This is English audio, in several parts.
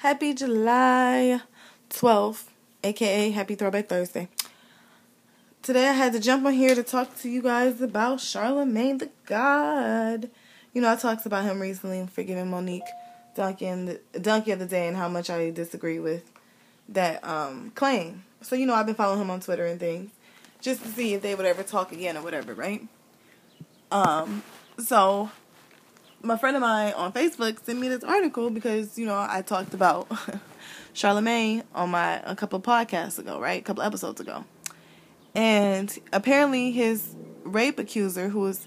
Happy July 12th, aka Happy Throwback Thursday. Today I had to jump on here to talk to you guys about Charlamagne the God. You know, I talked about him recently, and forgiving Monique Donkey, of the Day, and how much I disagree with that um, claim. So, you know, I've been following him on Twitter and things just to see if they would ever talk again or whatever, right? Um, so my friend of mine on Facebook sent me this article because you know I talked about Charlamagne on my a couple podcasts ago, right? A couple episodes ago, and apparently his rape accuser, who was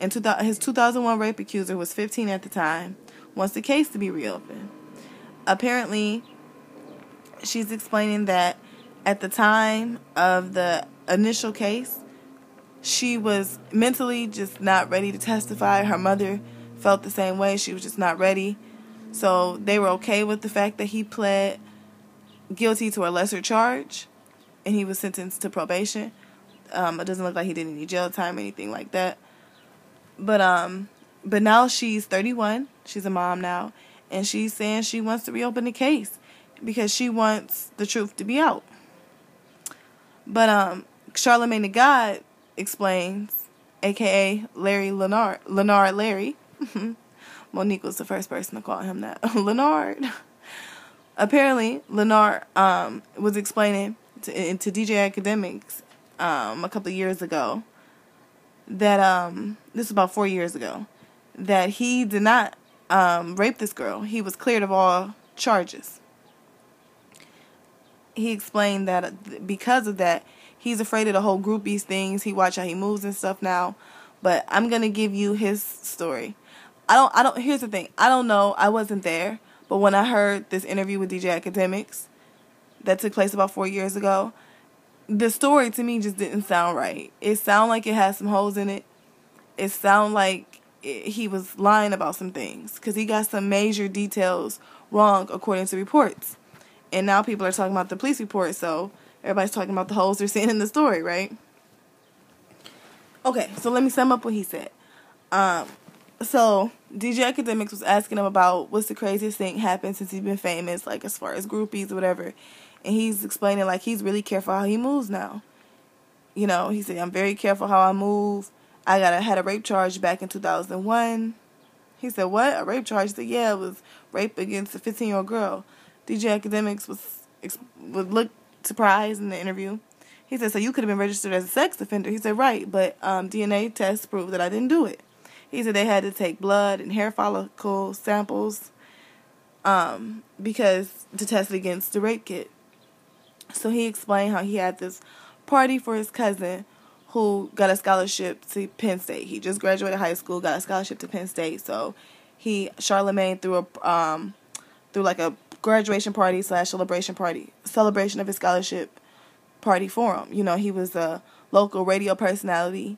in two, his 2001 rape accuser was 15 at the time, wants the case to be reopened. Apparently, she's explaining that at the time of the initial case, she was mentally just not ready to testify. Her mother felt the same way. She was just not ready. So they were okay with the fact that he pled guilty to a lesser charge and he was sentenced to probation. Um, it doesn't look like he did any jail time or anything like that. But um but now she's 31. She's a mom now and she's saying she wants to reopen the case because she wants the truth to be out. But um Charlamagne the God explains, aka Larry Lenard Lenard Larry, Monique was the first person to call him that. Lenard. Apparently, Lenard um, was explaining to, to DJ Akademiks um, a couple years ago that um, this is about four years ago that he did not um, rape this girl. He was cleared of all charges. He explained that because of that, he's afraid of the whole groupies things. He watch how he moves and stuff now. But I'm gonna give you his story. I don't I don't here's the thing. I don't know. I wasn't there, but when I heard this interview with DJ Akademiks that took place about 4 years ago, the story to me just didn't sound right. It sounded like it had some holes in it. It sounded like it, he was lying about some things cuz he got some major details wrong according to reports. And now people are talking about the police report, so everybody's talking about the holes they're seeing in the story, right? Okay, so let me sum up what he said. Um, so DJ Akademiks was asking him about what's the craziest thing happened since he's been famous, like as far as groupies or whatever. And he's explaining like he's really careful how he moves now. You know, he said, I'm very careful how I move. I got a, had a rape charge back in 2001. He said, What? A rape charge? He said, Yeah, it was rape against a 15 year old girl. DJ Akademiks was would look surprised in the interview. He said, So you could have been registered as a sex offender. He said, Right, but um, DNA tests proved that I didn't do it. He said they had to take blood and hair follicle samples um, because to test it against the rape kit. So he explained how he had this party for his cousin who got a scholarship to Penn State. He just graduated high school, got a scholarship to Penn State. So he Charlamagne threw a um, threw like a graduation party slash celebration party celebration of his scholarship party for him. You know, he was a local radio personality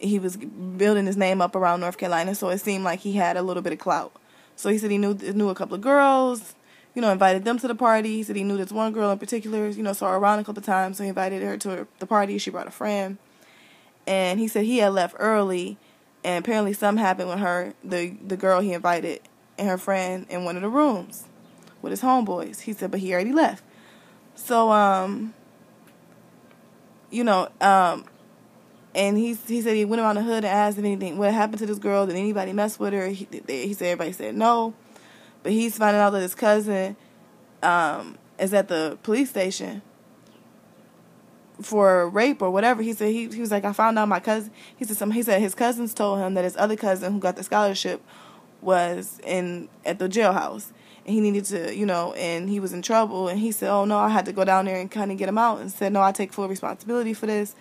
he was building his name up around North Carolina, so it seemed like he had a little bit of clout. So he said he knew knew a couple of girls, you know, invited them to the party. He said he knew this one girl in particular, you know, saw her around a couple of times, so he invited her to the party. She brought a friend, and he said he had left early, and apparently something happened with her, the the girl he invited and her friend in one of the rooms with his homeboys. He said, but he already left. So um, you know, um, and he he said he went around the hood and asked if anything what happened to this girl. Did anybody mess with her? He, he said everybody said no, but he's finding out that his cousin um, is at the police station for rape or whatever. He said he he was like I found out my cousin. He said some. He said his cousins told him that his other cousin who got the scholarship was in at the jailhouse and he needed to you know and he was in trouble and he said oh no I had to go down there and kind of get him out and said no I take full responsibility for this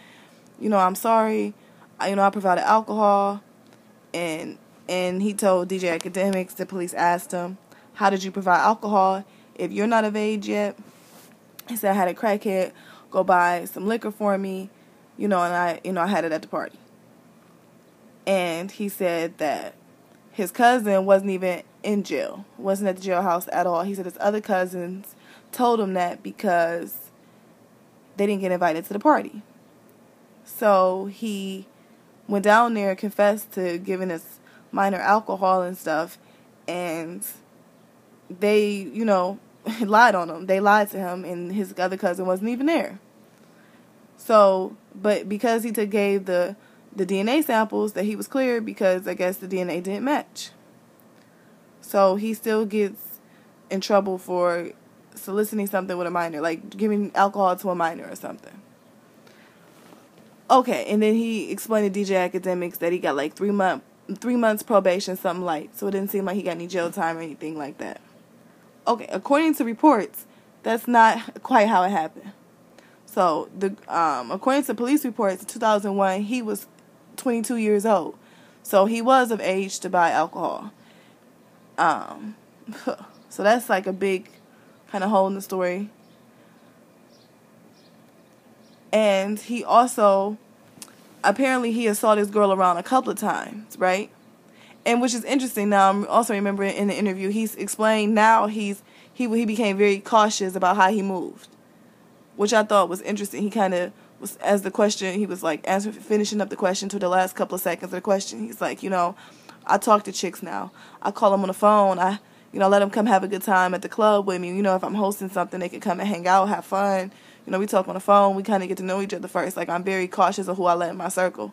you know, I'm sorry. I, you know, I provided alcohol, and and he told DJ Akademiks, The police asked him, "How did you provide alcohol if you're not of age yet?" He said, "I had a crackhead go buy some liquor for me, you know, and I, you know, I had it at the party." And he said that his cousin wasn't even in jail, wasn't at the jailhouse at all. He said his other cousins told him that because they didn't get invited to the party. So he went down there, and confessed to giving us minor alcohol and stuff, and they, you know, lied on him. They lied to him, and his other cousin wasn't even there. So, but because he took gave the the DNA samples, that he was cleared because I guess the DNA didn't match. So he still gets in trouble for soliciting something with a minor, like giving alcohol to a minor or something. Okay, and then he explained to DJ Akademiks that he got like three month three months probation, something light. So it didn't seem like he got any jail time or anything like that. Okay, according to reports, that's not quite how it happened. So the um, according to police reports, in 2001, he was 22 years old, so he was of age to buy alcohol. Um, so that's like a big kind of hole in the story. And he also apparently he assaulted this girl around a couple of times, right? And which is interesting. Now I'm also remembering in the interview he's explained now he's he he became very cautious about how he moved, which I thought was interesting. He kind of was as the question he was like answering finishing up the question to the last couple of seconds of the question. He's like, you know, I talk to chicks now. I call them on the phone. I you know let them come have a good time at the club with me. You know, if I'm hosting something, they can come and hang out, have fun you know, we talk on the phone. We kind of get to know each other first. Like I'm very cautious of who I let in my circle.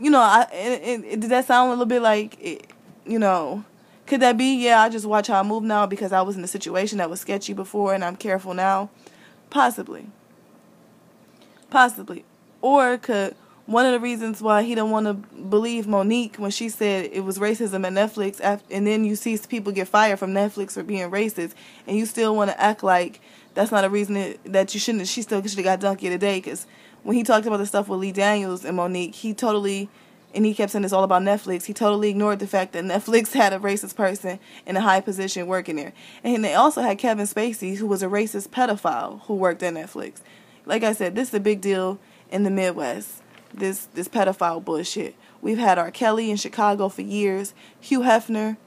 You know, I it, it, did that sound a little bit like, it, you know, could that be? Yeah, I just watch how I move now because I was in a situation that was sketchy before and I'm careful now. Possibly. Possibly. Or could one of the reasons why he didn't want to believe Monique when she said it was racism at Netflix, and then you see people get fired from Netflix for being racist, and you still want to act like that's not a reason that you shouldn't. She still should have got Donkey today because when he talked about the stuff with Lee Daniels and Monique, he totally and he kept saying it's all about Netflix. He totally ignored the fact that Netflix had a racist person in a high position working there, and they also had Kevin Spacey, who was a racist pedophile who worked at Netflix. Like I said, this is a big deal in the Midwest. This this pedophile bullshit. We've had R. Kelly in Chicago for years. Hugh Hefner,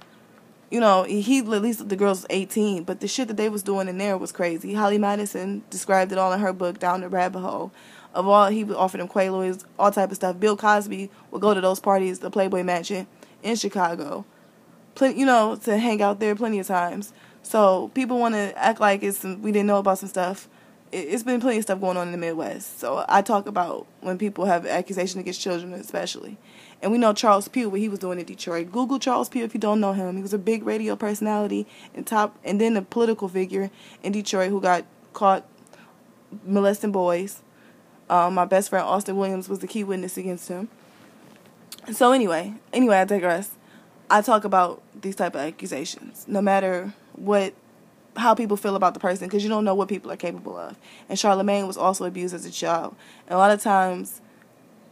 you know, he at least the girls 18, but the shit that they was doing in there was crazy. Holly Madison described it all in her book, Down the Rabbit Hole. Of all, he would offer them Quaaludes, all type of stuff. Bill Cosby would go to those parties, the Playboy Mansion in Chicago, plenty, you know, to hang out there plenty of times. So people want to act like it's some, we didn't know about some stuff. It, it's been plenty of stuff going on in the Midwest. So I talk about when people have accusations against children, especially. And we know Charles Pugh, what he was doing in Detroit. Google Charles Pugh if you don't know him. He was a big radio personality and top, and then a political figure in Detroit who got caught molesting boys. Um, my best friend Austin Williams was the key witness against him. So anyway, anyway, I digress. I talk about these type of accusations, no matter what, how people feel about the person, because you don't know what people are capable of. And Charlamagne was also abused as a child, and a lot of times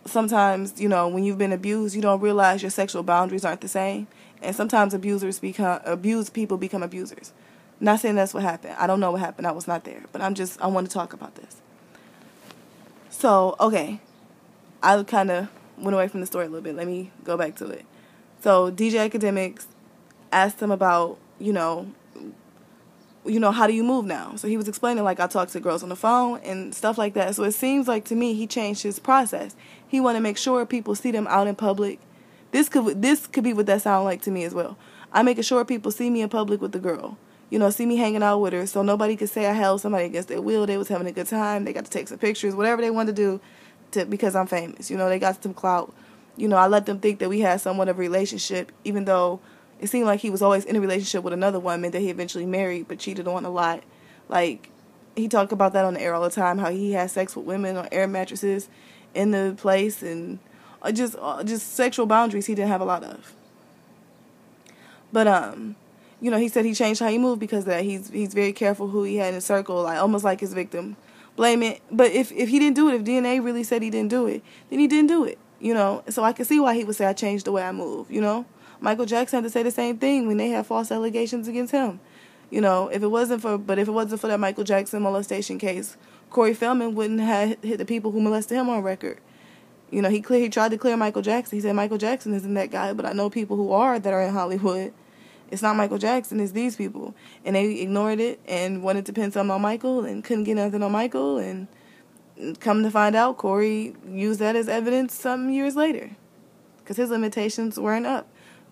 sometimes, you know, when you've been abused, you don't realize your sexual boundaries aren't the same. And sometimes abusers become abused people become abusers. Not saying that's what happened. I don't know what happened. I was not there. But I'm just I want to talk about this. So, okay. I kind of went away from the story a little bit. Let me go back to it. So, DJ Akademiks asked him about, you know, you know, how do you move now? So he was explaining like I talk to girls on the phone and stuff like that. So it seems like to me he changed his process. He want to make sure people see them out in public. This could this could be what that sound like to me as well. I making sure people see me in public with the girl. You know, see me hanging out with her, so nobody could say I held somebody against their will. They was having a good time. They got to take some pictures, whatever they wanted to do, to because I'm famous. You know, they got some clout. You know, I let them think that we had somewhat of a relationship, even though it seemed like he was always in a relationship with another woman that he eventually married but cheated on a lot. Like he talked about that on the air all the time, how he had sex with women on air mattresses in the place and uh, just uh, just sexual boundaries he didn't have a lot of. But um, you know, he said he changed how he moved because that he's he's very careful who he had in his circle, like almost like his victim. Blame it, but if if he didn't do it, if DNA really said he didn't do it, then he didn't do it. You know, so I can see why he would say I changed the way I move. You know. Michael Jackson had to say the same thing when they had false allegations against him. You know, if it wasn't for, but if it wasn't for that Michael Jackson molestation case, Corey Feldman wouldn't have hit the people who molested him on record. You know, he clear, he tried to clear Michael Jackson. He said Michael Jackson isn't that guy, but I know people who are that are in Hollywood. It's not Michael Jackson, it's these people. And they ignored it and wanted to pin something on Michael and couldn't get nothing on Michael. And come to find out, Corey used that as evidence some years later because his limitations weren't up.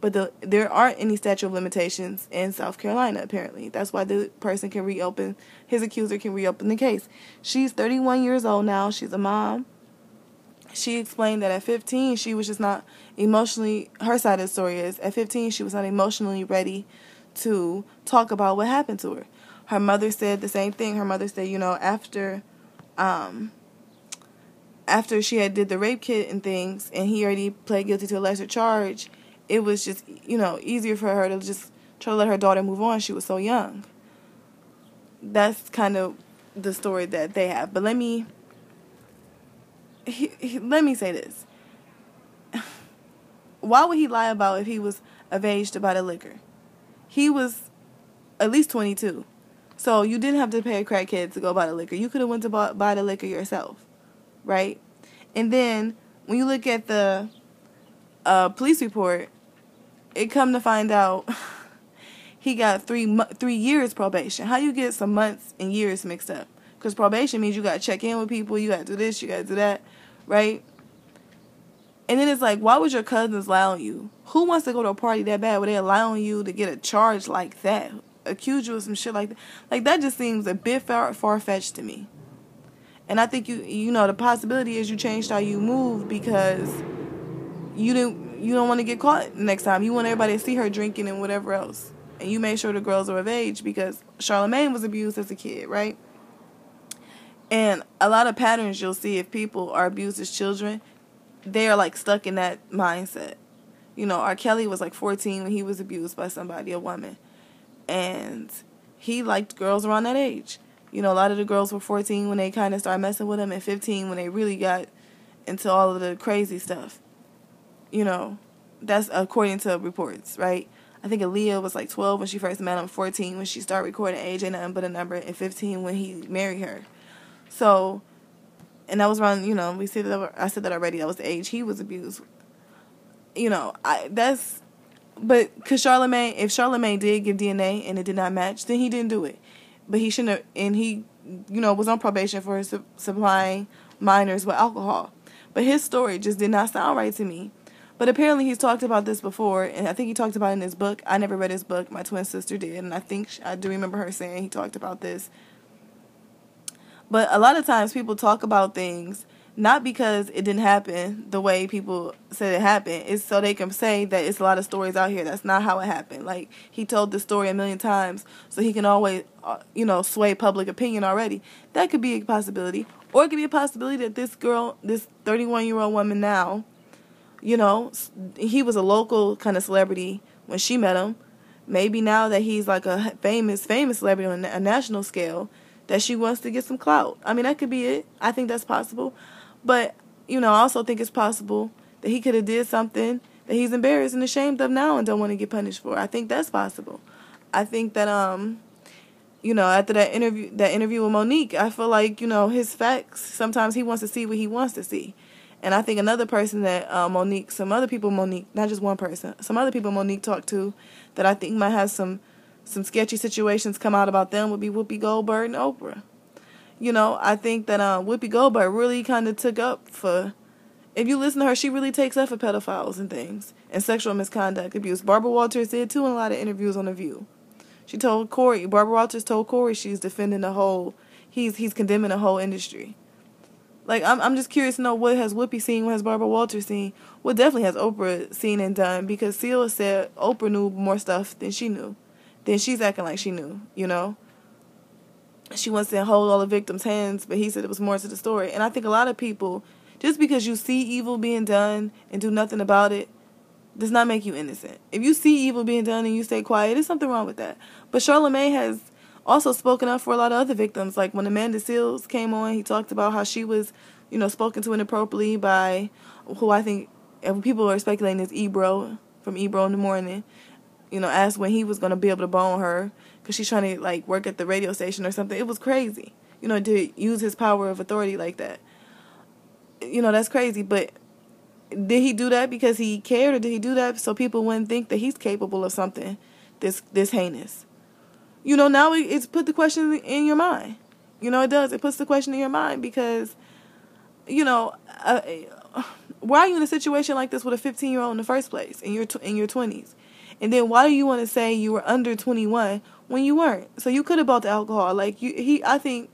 But the, there aren't any statute of limitations in South Carolina, apparently. That's why the person can reopen, his accuser can reopen the case. She's 31 years old now. She's a mom. She explained that at 15, she was just not emotionally, her side of the story is, at 15, she was not emotionally ready to talk about what happened to her. Her mother said the same thing. Her mother said, you know, after, um, after she had did the rape kit and things, and he already pled guilty to a lesser charge, it was just you know easier for her to just try to let her daughter move on. She was so young. That's kind of the story that they have. But let me he, he, let me say this. Why would he lie about if he was of age to buy the liquor? He was at least 22. So you didn't have to pay a crackhead to go buy the liquor. You could have went to buy, buy the liquor yourself, right? And then when you look at the uh, police report, it come to find out he got three three years probation. How you get some months and years mixed up? Because probation means you got to check in with people, you got to do this, you got to do that, right? And then it's like, why would your cousins lie on you? Who wants to go to a party that bad where they allow you to get a charge like that? Accuse you of some shit like that? Like that just seems a bit far far fetched to me. And I think you you know the possibility is you changed how you move because you didn't you don't want to get caught next time. You want everybody to see her drinking and whatever else. And you made sure the girls are of age because Charlamagne was abused as a kid, right? And a lot of patterns you'll see if people are abused as children, they are like stuck in that mindset. You know, R. Kelly was like 14 when he was abused by somebody, a woman. And he liked girls around that age. You know, a lot of the girls were 14 when they kind of started messing with him, and 15 when they really got into all of the crazy stuff you know, that's according to reports, right? I think Aaliyah was like 12 when she first met him, 14 when she started recording age ain't nothing but a number, and 15 when he married her. So, and that was around, you know, we said that I said that already. That was the age he was abused. You know, I that's, but because Charlamagne, if Charlamagne did give DNA and it did not match, then he didn't do it. But he shouldn't have, and he, you know, was on probation for su- supplying minors with alcohol. But his story just did not sound right to me. But apparently he's talked about this before, and I think he talked about it in his book. I never read his book. My twin sister did, and I think I do remember her saying he talked about this. But a lot of times people talk about things not because it didn't happen the way people said it happened. It's so they can say that it's a lot of stories out here. That's not how it happened. Like he told this story a million times, so he can always, uh, you know, sway public opinion already. That could be a possibility, or it could be a possibility that this girl, this 31 year old woman now, you know, he was a local kind of celebrity when she met him. Maybe now that he's like a famous, famous celebrity on a national scale, that she wants to get some clout. I mean, that could be it. I think that's possible. But, you know, I also think it's possible that he could have did something that he's embarrassed and ashamed of now and don't want to get punished for. I think that's possible. I think that um you know, after that interview that interview with Monique, I feel like, you know, his facts sometimes he wants to see what he wants to see. And I think another person that uh, Monique, some other people Monique, not just one person, some other people Monique talked to that I think might have some some sketchy situations come out about them would be Whoopi Goldberg and Oprah. You know, I think that uh, Whoopi Goldberg really kind of took up for. If you listen to her, she really takes up for pedophiles and things and sexual misconduct abuse. Barbara Walters did too in a lot of interviews on The View. She told Corey, Barbara Walters told Corey she's defending the whole, he's he's condemning the whole industry. Like I'm I'm just curious to know what has Whoopi seen, what has Barbara Walters seen, what definitely has Oprah seen and done because Celia said Oprah knew more stuff than she knew. Then she's acting like she knew, you know? She wants to hold all the victims' hands, but he said it was more to the story. And I think a lot of people, just because you see evil being done and do nothing about it, does not make you innocent. If you see evil being done and you stay quiet, there's something wrong with that. But Charlamagne has also spoken up for a lot of other victims. Like when Amanda Seales came on, he talked about how she was, you know, spoken to inappropriately by who I think people are speculating is Ebro from Ebro in the morning. You know, asked when he was going to be able to bone her because she's trying to like work at the radio station or something. It was crazy, you know, to use his power of authority like that. You know, that's crazy. But did he do that because he cared, or did he do that so people wouldn't think that he's capable of something this this heinous? You know, now it's put the question in your mind. You know, it does. It puts the question in your mind because, you know, uh, why are you in a situation like this with a 15 year old in the first place in your in your 20s? And then why do you want to say you were under 21 when you weren't? So you could have bought the alcohol. Like you, he, I think,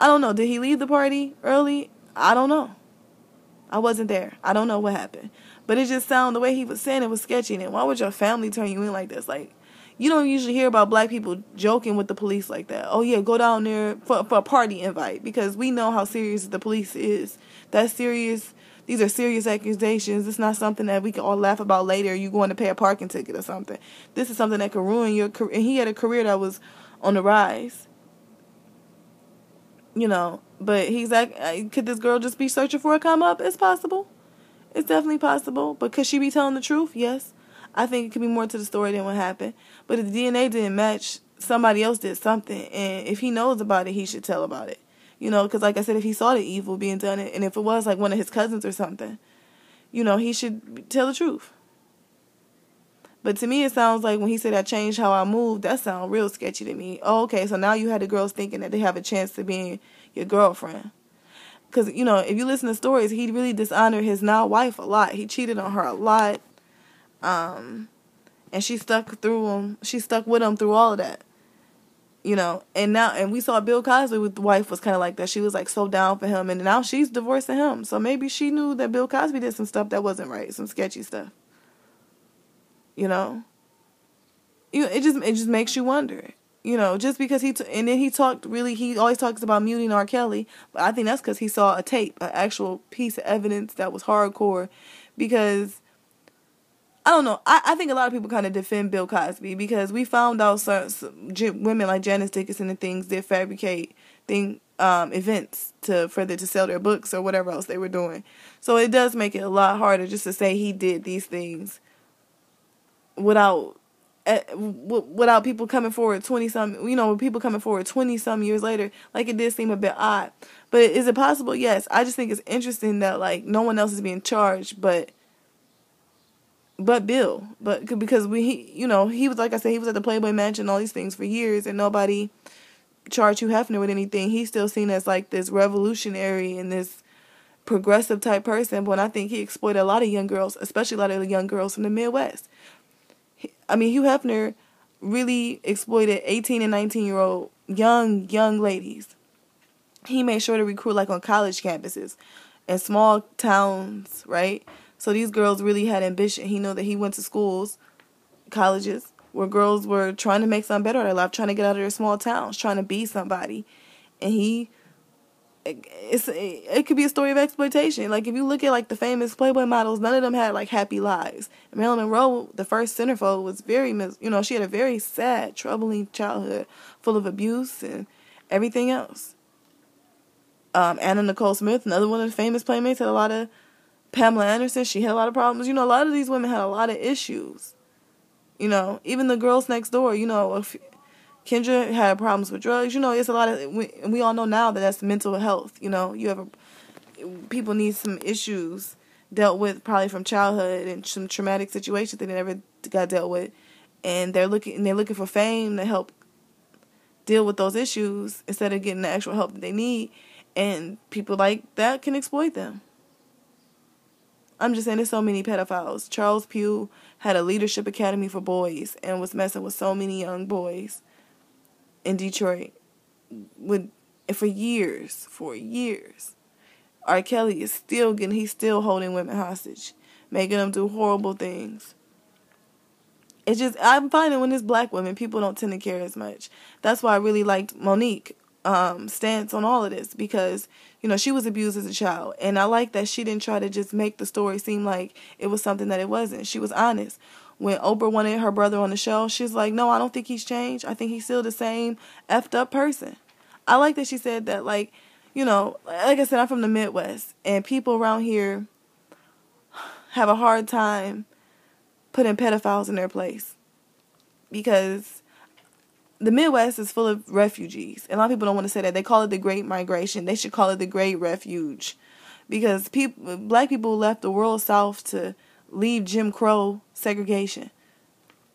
I don't know. Did he leave the party early? I don't know. I wasn't there. I don't know what happened. But it just sounded the way he was saying it was sketchy. And why would your family turn you in like this? Like, you don't usually hear about black people joking with the police like that. Oh yeah, go down there for for a party invite because we know how serious the police is. That's serious. These are serious accusations. It's not something that we can all laugh about later. You going to pay a parking ticket or something. This is something that could ruin your career. And he had a career that was on the rise. You know, but he's like, uh, could this girl just be searching for a come up? It's possible. It's definitely possible. But could she be telling the truth? Yes. I think it could be more to the story than what happened. But if the DNA didn't match, somebody else did something. And if he knows about it, he should tell about it. You know, because like I said, if he saw the evil being done, and if it was like one of his cousins or something, you know, he should tell the truth. But to me, it sounds like when he said I changed how I moved, that sounds real sketchy to me. Oh, okay, so now you had the girls thinking that they have a chance to be your girlfriend. Because, you know, if you listen to stories, he really dishonored his now wife a lot. He cheated on her a lot. Um, and she stuck through him. She stuck with him through all of that. You know, and now and we saw Bill Cosby with the wife was kind of like that. She was like so down for him, and now she's divorcing him. So maybe she knew that Bill Cosby did some stuff that wasn't right, some sketchy stuff. You know. You it just it just makes you wonder. You know, just because he t- and then he talked really he always talks about muting R. Kelly, but I think that's because he saw a tape, an actual piece of evidence that was hardcore, because I don't know. I, I think a lot of people kind of defend Bill Cosby because we found out some, some women like Janice Dickinson and things did fabricate thing um, events to further to sell their books or whatever else they were doing. So it does make it a lot harder just to say he did these things without uh, without people coming forward 20 some you know people coming forward 20 some years later like it did seem a bit odd but is it possible yes i just think it's interesting that like no one else is being charged but but Bill, but because we, he, you know, he was like I said, he was at the Playboy Mansion, all these things for years, and nobody charged Hugh Hefner with anything. He's still seen as like this revolutionary and this progressive type person. But I think he exploited a lot of young girls, especially a lot of the young girls from the Midwest. I mean, Hugh Hefner really exploited 18 and 19 year old young, young ladies. He made sure to recruit like on college campuses and small towns, right? So these girls really had ambition. He knew that he went to schools, colleges, where girls were trying to make something better in their life, trying to get out of their small towns, trying to be somebody. And he it's it could be a story of exploitation. Like if you look at like the famous Playboy models, none of them had like happy lives. Marilyn Monroe, the first centerfold, was very you know she had a very sad, troubling childhood, full of abuse and everything else. Um, Anna Nicole Smith, another one of the famous playmates, had a lot of Pamela Anderson, she had a lot of problems. You know, a lot of these women had a lot of issues. You know, even the girls next door, you know, Kendra had problems with drugs, you know, it's a lot of, we, we all know now that that's mental health. You know, you have a, people need some issues dealt with probably from childhood and some traumatic situations that they never got dealt with. And they're looking, and they're looking for fame to help deal with those issues instead of getting the actual help that they need. And people like that can exploit them. I'm just saying there's so many pedophiles. Charles Pugh had a leadership academy for boys and was messing with so many young boys in Detroit with for years, for years. R. Kelly is still getting he's still holding women hostage, making them do horrible things. It's just I'm finding when it's black women, people don't tend to care as much. That's why I really liked Monique um, stance on all of this because you know she was abused as a child, and I like that she didn't try to just make the story seem like it was something that it wasn't. She was honest. When Oprah wanted her brother on the show, she's like, "No, I don't think he's changed. I think he's still the same effed up person." I like that she said that. Like, you know, like I said, I'm from the Midwest, and people around here have a hard time putting pedophiles in their place because the Midwest is full of refugees. And a lot of people don't want to say that. They call it the Great Migration. They should call it the Great Refuge. Because people black people left the world south to leave Jim Crow segregation.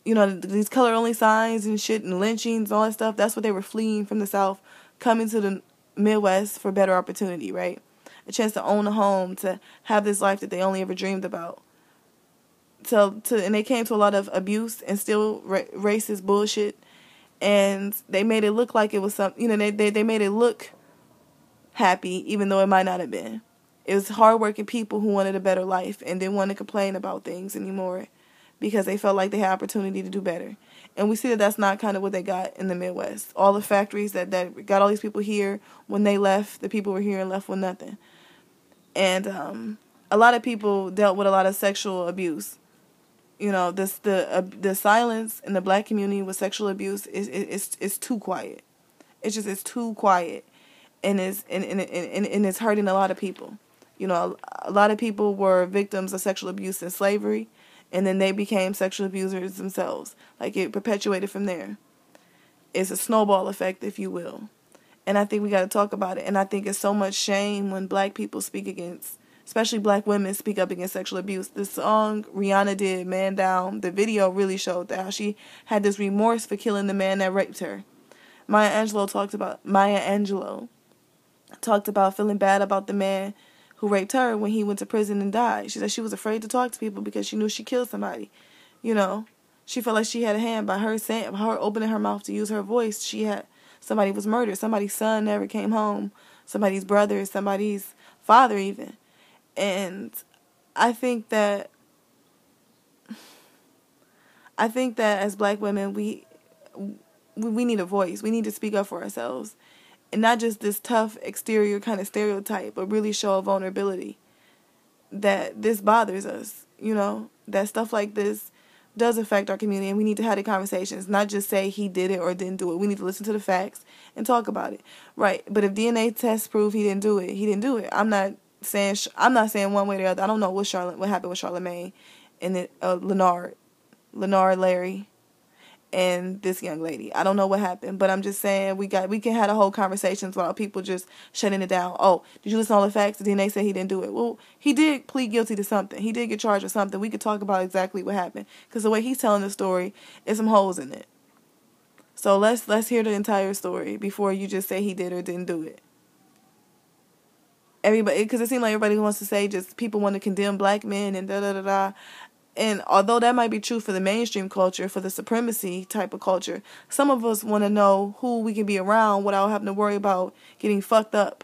You know, these color only signs and shit and lynchings and all that stuff, that's what they were fleeing from the south, coming to the Midwest for better opportunity, right? a chance to own a home, to have this life that they only ever dreamed about. So, to and they came to a lot of abuse and still ra- racist bullshit, and they made it look like it was some, you know, they they they made it look happy even though it might not have been. It was hardworking people who wanted a better life and didn't want to complain about things anymore because they felt like they had opportunity to do better. And we see that that's not kind of what they got in the Midwest. All the factories that, that got all these people here, when they left, the people were here and left with nothing. And um, a lot of people dealt with a lot of sexual abuse. You know, this the uh, the silence in the black community with sexual abuse is is too quiet. It's just it's too quiet, and it's and and, and, and it's hurting a lot of people. You know, a, a lot of people were victims of sexual abuse in slavery and then they became sexual abusers themselves. Like it perpetuated from there. It's a snowball effect, if you will. And I think we got to talk about it. And I think it's so much shame when black people speak against, especially black women speak up against sexual abuse. The song Rihanna did, Man Down, the video really showed that she had this remorse for killing the man that raped her. Maya Angelou talked about, Maya Angelou talked about feeling bad about the man who raped her when he went to prison and died. She said she was afraid to talk to people because she knew she killed somebody. You know, she felt like she had a hand by her saying, her opening her mouth to use her voice. She had somebody was murdered. Somebody's son never came home. Somebody's brother, somebody's father, even. And I think that I think that as black women, we we need a voice. We need to speak up for ourselves and not just this tough exterior kind of stereotype, but really show a vulnerability that this bothers us, you know, that stuff like this does affect our community and we need to have the conversations, not just say he did it or didn't do it. We need to listen to the facts and talk about it. Right. But if DNA tests prove he didn't do it, he didn't do it. I'm not saying I'm not saying one way or the other. I don't know what Charlotte what happened with Charlamagne and it, uh, Lenard Lenard Larry and this young lady. I don't know what happened, but I'm just saying we got we can have a whole conversations while people just shutting it down. Oh, did you listen to all the facts? And then they said he didn't do it. Well, he did plead guilty to something. He did get charged with something. We could talk about exactly what happened because the way he's telling the story is some holes in it. So let's let's hear the entire story before you just say he did or didn't do it. Everybody, because it seems like everybody wants to say just people want to condemn black men and da da da da and although that might be true for the mainstream culture, for the supremacy type of culture, some of us want to know who we can be around without having to worry about getting fucked up.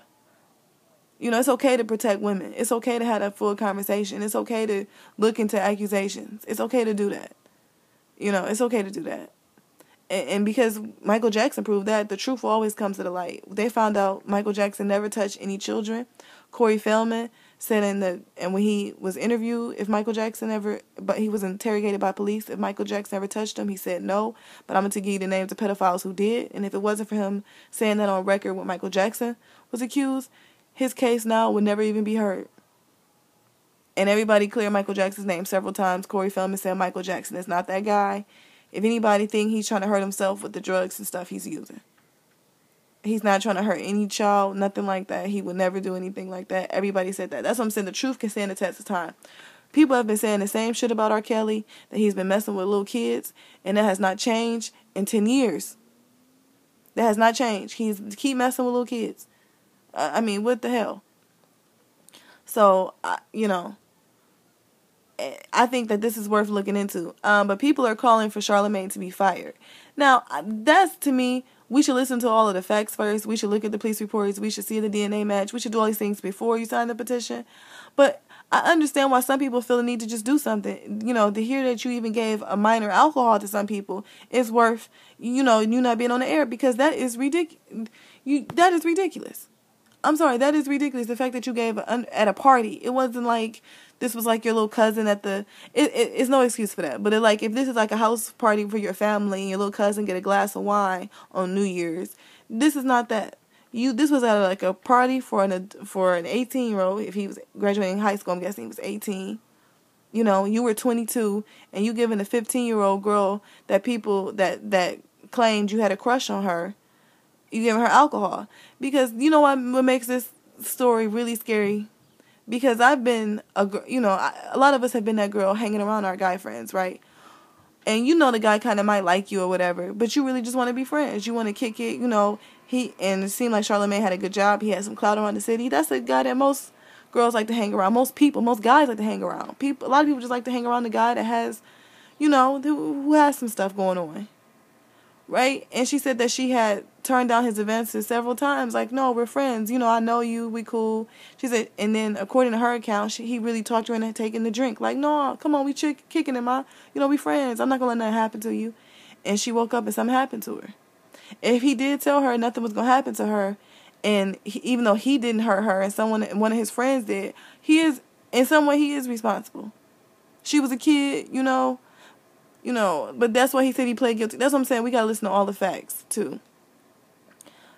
You know, it's okay to protect women. It's okay to have that full conversation. It's okay to look into accusations. It's okay to do that. You know, it's okay to do that. And, because Michael Jackson proved that, the truth always comes to the light. They found out Michael Jackson never touched any children. Corey Feldman said in the and when he was interviewed if Michael Jackson ever but he was interrogated by police if Michael Jackson ever touched him he said no. But I'm going to give you the names of pedophiles who did. And if it wasn't for him saying that on record when Michael Jackson was accused his case now would never even be heard. And everybody cleared Michael Jackson's name several times. Corey Feldman said Michael Jackson is not that guy if anybody think he's trying to hurt himself with the drugs and stuff he's using He's not trying to hurt any child, nothing like that. He would never do anything like that. Everybody said that. That's what I'm saying. The truth can stand the test of time. People have been saying the same shit about R. Kelly, that he's been messing with little kids, and that has not changed in 10 years. That has not changed. He's keep messing with little kids. I mean, what the hell? So, you know, I think that this is worth looking into. Um, but people are calling for Charlamagne to be fired. Now, that's to me we should listen to all of the facts first. We should look at the police reports. We should see the DNA match. We should do all these things before you sign the petition. But I understand why some people feel the need to just do something. You know, to hear that you even gave a minor alcohol to some people is worth, you know, you not being on the air because that is ridiculous. You that is ridiculous. I'm sorry, that is ridiculous. The fact that you gave a, at a party, it wasn't like this was like your little cousin at the. It, it it's no excuse for that. But it, like if this is like a house party for your family and your little cousin get a glass of wine on New Year's, this is not that. You this was at like a party for an for an 18 year old. If he was graduating high school, I'm guessing he was 18. You know, you were 22 and you giving a 15 year old girl that people that that claimed you had a crush on her you giving her alcohol because you know what what makes this story really scary because I've been a you know a lot of us have been that girl hanging around our guy friends right and you know the guy kind of might like you or whatever, but you really just want to be friends. You want to kick it, you know. He and it seemed like Charlamagne had a good job. He had some clout around the city. That's a guy that most girls like to hang around. Most people, most guys like to hang around. People, a lot of people just like to hang around the guy that has, you know, who has some stuff going on right? And she said that she had turned down his advances several times. Like, no, we're friends. You know, I know you. We cool. She said, and then according to her account, she, he really talked her into taking the drink. Like, no, come on, we chick kicking him out. You know, we friends. I'm not gonna let nothing happen to you. And she woke up and something happened to her. If he did tell her nothing was gonna happen to her, and he, even though he didn't hurt her, and someone, one of his friends did, he is in some way he is responsible. She was a kid, you know you know, but that's why he said he played guilty. That's what I'm saying. We gotta listen to all the facts too.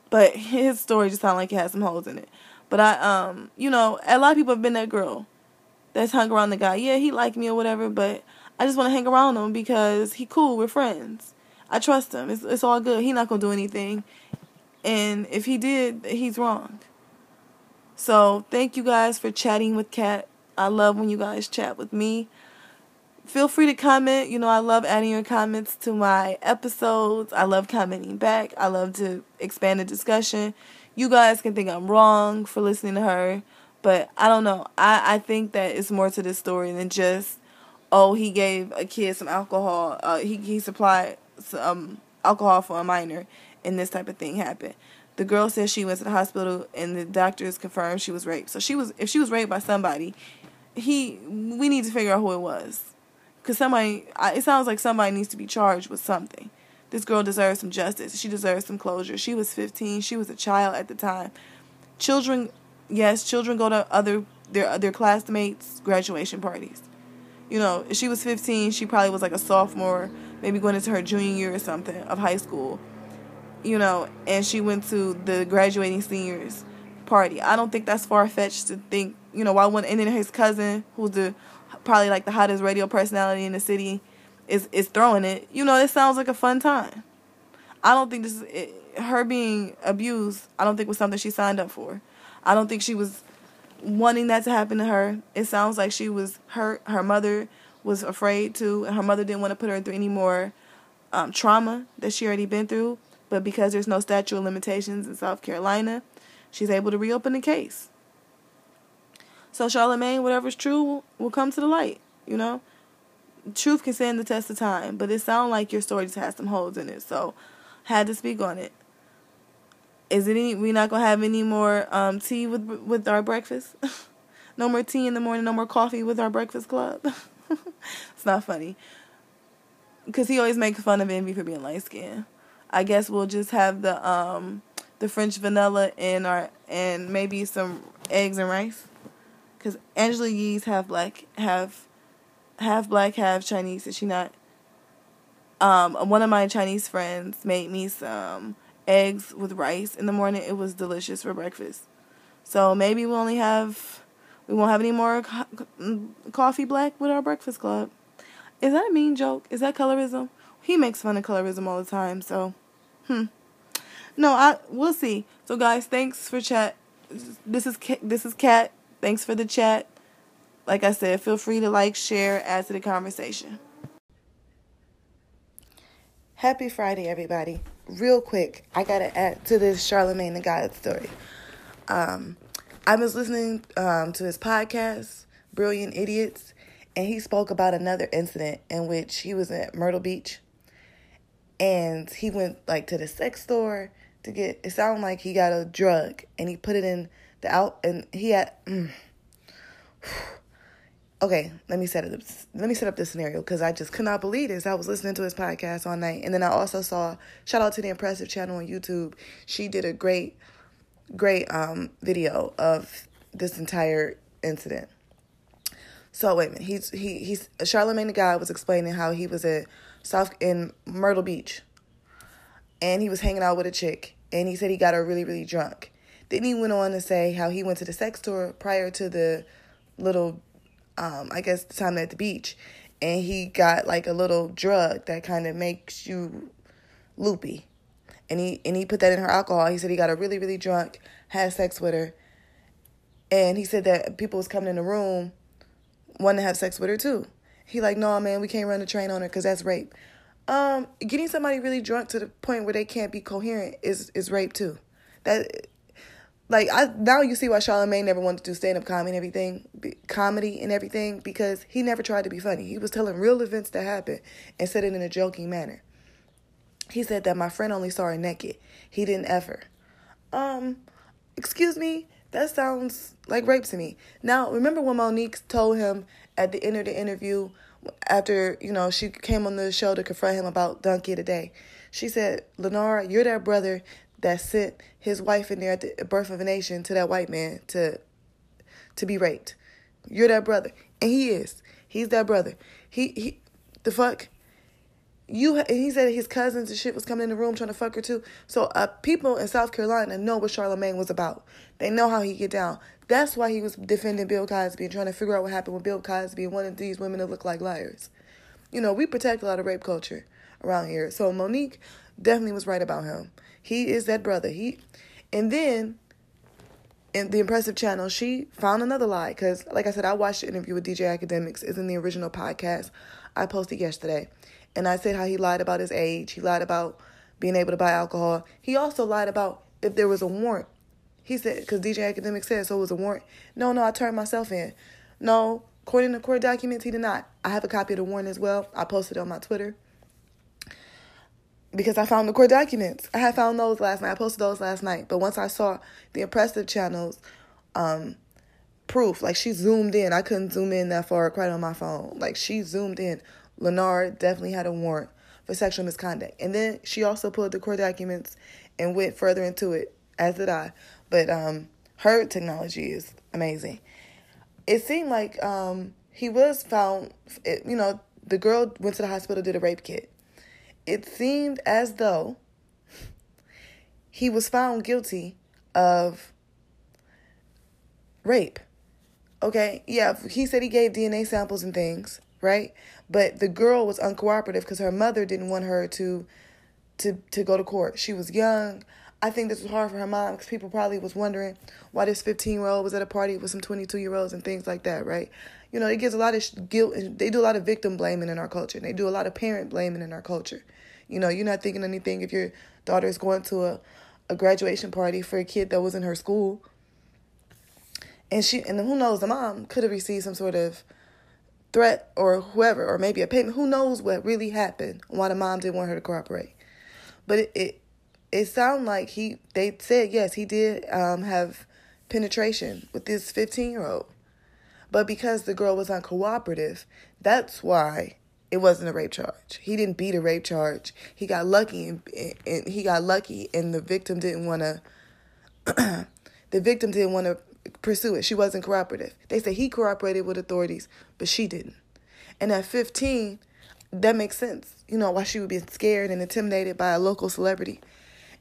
But his story just sounded like it had some holes in it. But I, um, you know, a lot of people have been that girl that's hung around the guy. Yeah, he liked me or whatever, but I just want to hang around him because he cool. We're friends. I trust him. It's it's all good. He not gonna do anything, and if he did, he's wrong. So thank you guys for chatting with Kat. I love when you guys chat with me feel free to comment. You know, I love adding your comments to my episodes. I love commenting back. I love to expand the discussion. You guys can think I'm wrong for listening to her, but I don't know. I, I think that it's more to this story than just, oh, he gave a kid some alcohol. Uh, he, he supplied some alcohol for a minor, and this type of thing happened. The girl says she went to the hospital, and the doctors confirmed she was raped. So she was, if she was raped by somebody, he, we need to figure out who it was because somebody, it sounds like somebody needs to be charged with something. This girl deserves some justice. She deserves some closure. She was 15. She was a child at the time. Children, yes, children go to other their their classmates' graduation parties. You know, she was 15, she probably was like a sophomore, maybe going into her junior year or something of high school. You know, and she went to the graduating seniors party. I don't think that's far fetched to think. You know, why one and then his cousin, who's the probably like the hottest radio personality in the city is is throwing it. You know, it sounds like a fun time. I don't think this is it, her being abused. I don't think was something she signed up for. I don't think she was wanting that to happen to her. It sounds like she was hurt. Her mother was afraid to, and her mother didn't want to put her through any more um, trauma that she already been through. But because there's no statute of limitations in South Carolina, she's able to reopen the case. So Charlamagne, whatever's true will come to the light, you know? Truth can stand the test of time, but it sounds like your story just has some holes in it. So had to speak on it. Is it any we not gonna have any more um, tea with with our breakfast? no more tea in the morning, no more coffee with our breakfast club. it's not funny. Cause he always makes fun of Envy for being light skinned. I guess we'll just have the um the French vanilla and our and maybe some eggs and rice because Angela Yee's half black, half half black, half Chinese. Is she not? Um, one of my Chinese friends made me some eggs with rice in the morning. It was delicious for breakfast. So maybe we only have we won't have any more co- coffee black with our breakfast club. Is that a mean joke? Is that colorism? He makes fun of colorism all the time. So, hmm. No, I we'll see. So guys, thanks for chat. This is this is Kat Thanks for the chat. Like I said, feel free to like, share, add to the conversation. Happy Friday, everybody. Real quick, I got to add to this Charlamagne the God story. Um, I was listening um, to his podcast, Brilliant Idiots, and he spoke about another incident in which he was at Myrtle Beach and he went like to the sex store to get it sounded like he got a drug and he put it in the out and he had. Mm, okay, let me set it up. Let me set up this scenario because I just could not believe this. I was listening to his podcast all night, and then I also saw shout out to the impressive channel on YouTube. She did a great, great um video of this entire incident. So wait a minute. He's he he's Charlamagne the guy was explaining how he was at South in Myrtle Beach, and he was hanging out with a chick, and he said he got her really really drunk, then he went on to say how he went to the sex store prior to the little, um, I guess, the time at the beach. And he got like a little drug that kind of makes you loopy. And he and he put that in her alcohol. He said he got her really, really drunk, had sex with her. And he said that people was coming in the room wanting to have sex with her too. He like, no, man, we can't run the train on her because that's rape. Um, getting somebody really drunk to the point where they can't be coherent is is rape too. That like I now you see why Charlamagne never wanted to do stand up comedy and everything, be, comedy and everything because he never tried to be funny. He was telling real events that happened and said it in a joking manner. He said that my friend only saw her naked. He didn't ever. Um, excuse me, that sounds like rape to me. Now, remember when Monique told him at the end of the interview after, you know, she came on the show to confront him about Donkey today. She said, Lenora, you're that brother that sent his wife in there at the birth of a nation to that white man to to be raped. You're that brother. And he is. He's that brother. He he the fuck you he said his cousins and shit was coming in the room trying to fuck her too. So uh, people in South Carolina know what Charlamagne was about. They know how he get down. That's why he was defending Bill Cosby and trying to figure out what happened with Bill Cosby and wanting these women to look like liars. You know, we protect a lot of rape culture around here. So Monique definitely was right about him. He is that brother. He, and then in the impressive channel, she found another lie because, like I said, I watched the interview with DJ Akademiks. It's in the original podcast I posted yesterday, and I said how he lied about his age. He lied about being able to buy alcohol. He also lied about if there was a warrant. He said, because DJ Akademiks said so it was a warrant. No, no, I turned myself in. No, according to court documents, he did not. I have a copy of the warrant as well. I posted it on my Twitter because I found the court documents. I had found those last night. I posted those last night. But once I saw the impressive channels, um, proof, like she zoomed in. I couldn't zoom in that far quite on my phone. Like she zoomed in Lenard definitely had a warrant for sexual misconduct. And then she also pulled the court documents and went further into it, as did I. But um, her technology is amazing. It seemed like um, he was found, it, you know, the girl went to the hospital, did a rape kit. It seemed as though he was found guilty of rape. Okay, yeah, he said he gave DNA samples and things, right? But the girl was uncooperative because her mother didn't want her to to to go to court. She was young. I think this was hard for her mom because people probably was wondering why this 15 year old was at a party with some 22 year olds and things like that, right? You know, it gives a lot of guilt. They do a lot of victim blaming in our culture. They do a lot of parent blaming in our culture. You know, you're not thinking anything if your daughter is going to a, a graduation party for a kid that was in her school. And she and who knows, the mom could have received some sort of threat or whoever, or maybe a payment. Who knows what really happened? Why the mom didn't want her to cooperate? But it it, it sounded like he. They said yes, he did um, have penetration with this fifteen year old, but because the girl was uncooperative, that's why it wasn't a rape charge. He didn't beat a rape charge. He got lucky and, and he got lucky, and the victim didn't want to. the victim didn't want to pursue it. She wasn't cooperative. They say he cooperated with authorities, but she didn't. And at 15, that makes sense. You know, why she would be scared and intimidated by a local celebrity.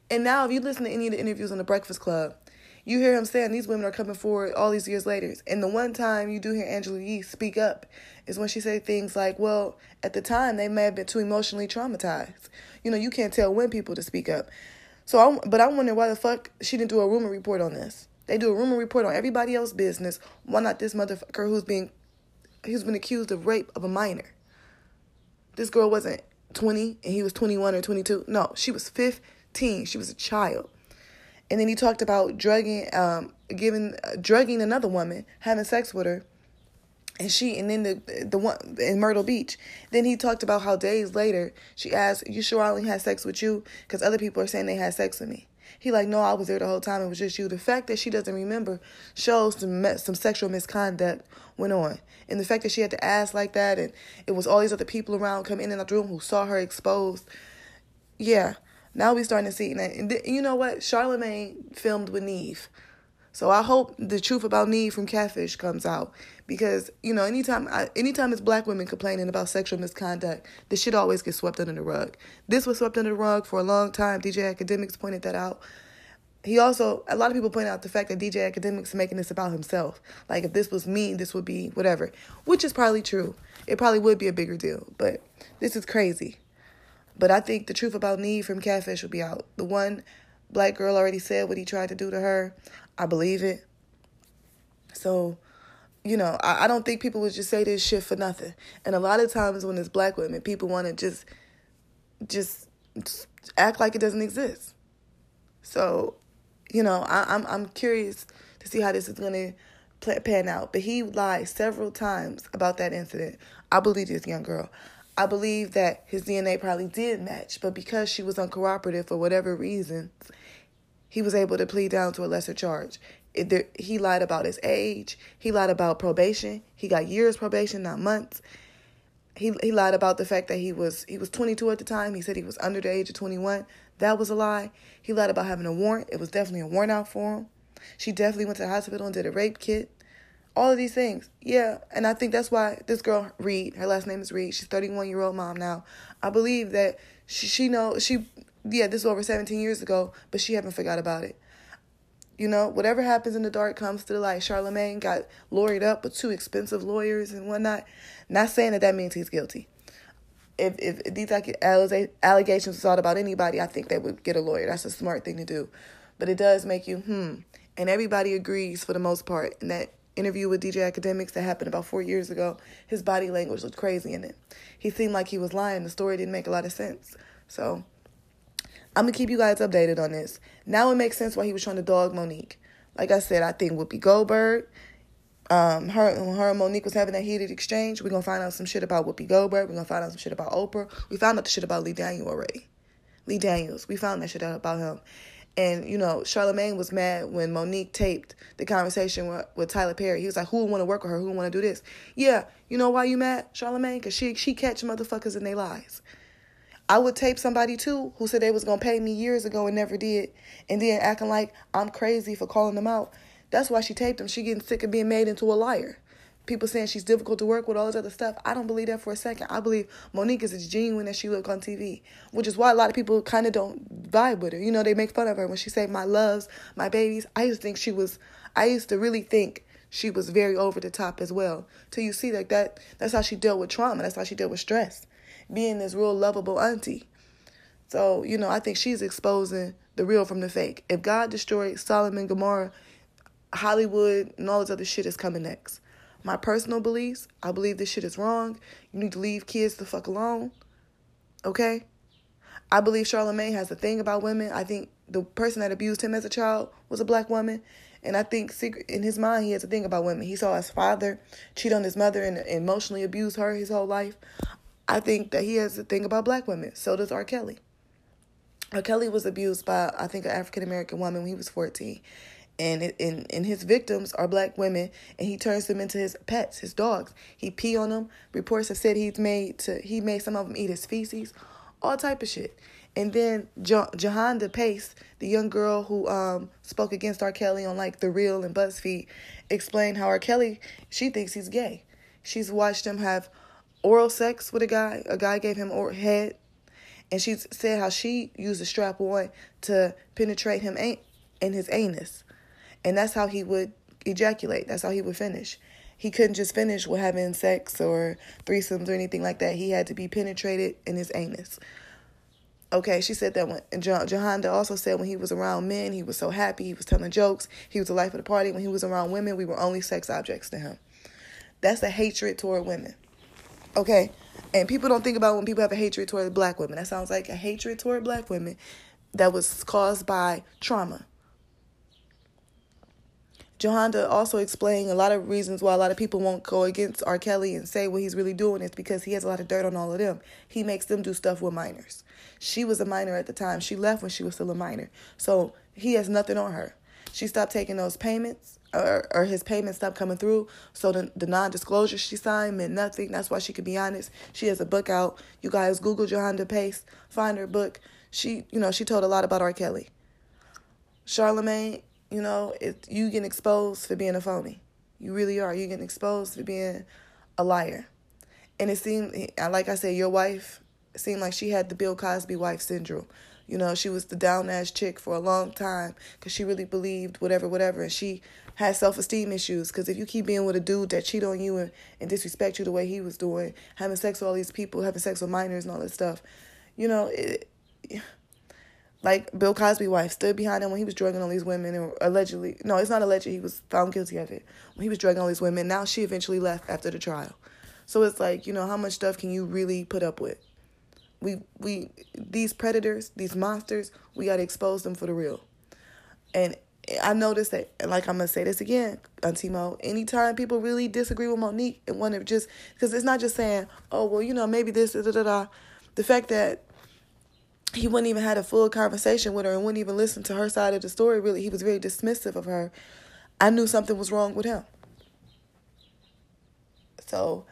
And now, if you listen to any of the interviews on The Breakfast Club, you hear him saying these women are coming forward all these years later. And the one time you do hear Angela Yee speak up is when she said things like, well, at the time they may have been too emotionally traumatized. You know, you can't tell when people to speak up. So, I'm, but I wonder why the fuck she didn't do a rumor report on this. They do a rumor report on everybody else's business. Why not this motherfucker who's being who's been accused of rape of a minor? This girl wasn't 20 and he was 21 or 22. No, she was 15. She was a child. And then he talked about drugging um giving uh, drugging another woman, having sex with her. And she and then the the one in Myrtle Beach. Then he talked about how days later she asked, "You sure I only had sex with you? Because other people are saying they had sex with me." He like, no, I was there the whole time. It was just you. The fact that she doesn't remember shows some some sexual misconduct went on, and the fact that she had to ask like that, and it was all these other people around come in and out the room who saw her exposed. Yeah, now we starting to see. And you know what? Charlamagne filmed with Nev. So I hope the truth about Nev from Catfish comes out because you know anytime I, anytime it's black women complaining about sexual misconduct, the shit always gets swept under the rug. This was swept under the rug for a long time. DJ Akademiks pointed that out. He also a lot of people point out the fact that DJ Akademiks making this about himself. Like if this was me, this would be whatever, which is probably true. It probably would be a bigger deal, but this is crazy. But I think the truth about Nev from Catfish will be out. The one black girl already said what he tried to do to her. I believe it. So you know, I, I don't think people would just say this shit for nothing. And a lot of times when it's black women, people want to just, just, just act like it doesn't exist. So, you know, I, I'm I'm curious to see how this is gonna pan out. But he lied several times about that incident. I believe this young girl. I believe that his DNA probably did match, but because she was uncooperative for whatever reasons, he was able to plead down to a lesser charge. There, he lied about his age. He lied about probation. He got years probation, not months. He he lied about the fact that he was he was 22 at the time. He said he was under the age of 21. That was a lie. He lied about having a warrant. It was definitely a warrant out for him. She definitely went to the hospital and did a rape kit. All of these things. Yeah, and I think that's why this girl Reed, her last name is Reed. She's 31 year old mom now. I believe that she she know she yeah, this was over 17 years ago, but she haven't forgot about it. You know, whatever happens in the dark comes to the light. Charlamagne got lawyered up with two expensive lawyers and whatnot. Not saying that that means he's guilty. If if these allegations was all about anybody, I think they would get a lawyer. That's a smart thing to do. But it does make you hmm. And everybody agrees for the most part. In that interview with DJ Akademiks that happened about four years ago, his body language looked crazy in it. He seemed like he was lying. The story didn't make a lot of sense. So I'm gonna keep you guys updated on this. Now it makes sense why he was trying to dog Monique. Like I said, I think Whoopi Goldberg, um, her, her and Monique was having that heated exchange. We're gonna find out some shit about Whoopi Goldberg. We're gonna find out some shit about Oprah. We found out the shit about Lee Daniel already. Lee Daniels. We found that shit out about him. And, you know, Charlamagne was mad when Monique taped the conversation with, with Tyler Perry. He was like, who want to work with her? Who want to do this? Yeah, you know why you mad, Charlamagne? Because she, she catch motherfuckers in their lies. I would tape somebody too who said they was gonna pay me years ago and never did, and then acting like I'm crazy for calling them out. That's why she taped them. She getting sick of being made into a liar. People saying she's difficult to work with, all this other stuff. I don't believe that for a second. I believe Monique is as genuine as she look on TV, which is why a lot of people kind of don't vibe with her. You know, they make fun of her when she say "my loves, my babies." I used to think she was. I used to really think she was very over the top as well. Till you see like that. That's how she dealt with trauma. That's how she dealt with stress being this real lovable auntie. So, you know, I think she's exposing the real from the fake. If God destroyed Solomon, Gomorrah, Hollywood and all this other shit is coming next. My personal beliefs, I believe this shit is wrong. You need to leave kids the fuck alone. Okay? I believe Charlamagne has a thing about women. I think the person that abused him as a child was a black woman. And I think secret in his mind he has a thing about women. He saw his father cheat on his mother and emotionally abuse her his whole life. I think that he has a thing about black women. So does R. Kelly. R. Kelly was abused by, I think, an African American woman when he was 14. And, it, and, and his victims are black women, and he turns them into his pets, his dogs. He pee on them. Reports have said he's made to he made some of them eat his feces, all type of shit. And then jo- Pace, the young girl who um, spoke against R. Kelly on like The Real and BuzzFeed, explained how R. Kelly she thinks he's gay. She's watched him have oral sex with a guy. A guy gave him oral head, and she said how she used a strap on to penetrate him in his anus, and that's how he would ejaculate. That's how he would finish. He couldn't just finish with having sex or threesomes or anything like that. He had to be penetrated in his anus. Okay, she said that when and Jerhonda also said when he was around men, he was so happy. He was telling jokes. He was the life of the party. When he was around women, we were only sex objects to him. That's a hatred toward women. Okay? And people don't think about when people have a hatred toward black women. That sounds like a hatred toward black women that was caused by trauma. Jerhonda also explained a lot of reasons why a lot of people won't go against R. Kelly and say what he's really doing is because he has a lot of dirt on all of them. He makes them do stuff with minors. She was a minor at the time. She left when she was still a minor. So he has nothing on her. She stopped taking those payments or, or his payment stopped coming through. So the, the non disclosure she signed meant nothing. That's why she could be honest. She has a book out. You guys Google Jerhonda Pace, find her book. She, you know, she told a lot about R. Kelly. Charlamagne, you know, it, you get exposed for being a phony. You really are. You get exposed for being a liar. And it seemed, like I said, your wife seemed like she had the Bill Cosby wife syndrome. You know, she was the down ass chick for a long time because she really believed whatever, whatever. And she had self esteem issues because if you keep being with a dude that cheat on you and, and disrespect you the way he was doing, having sex with all these people, having sex with minors and all this stuff, you know, it, like Bill Cosby wife stood behind him when he was drugging all these women and allegedly no, it's not alleged he was found guilty of it. When he was drugging all these women, now she eventually left after the trial. So it's like, you know, how much stuff can you really put up with? We we these predators, these monsters, we gotta expose them for the real. And I noticed that, like I'm gonna say this again, Antimo. Anytime people really disagree with Monique and want to just, because it's not just saying, oh well, you know, maybe this, da da da. The fact that he wouldn't even had a full conversation with her and wouldn't even listen to her side of the story. Really, he was very dismissive of her. I knew something was wrong with him. So,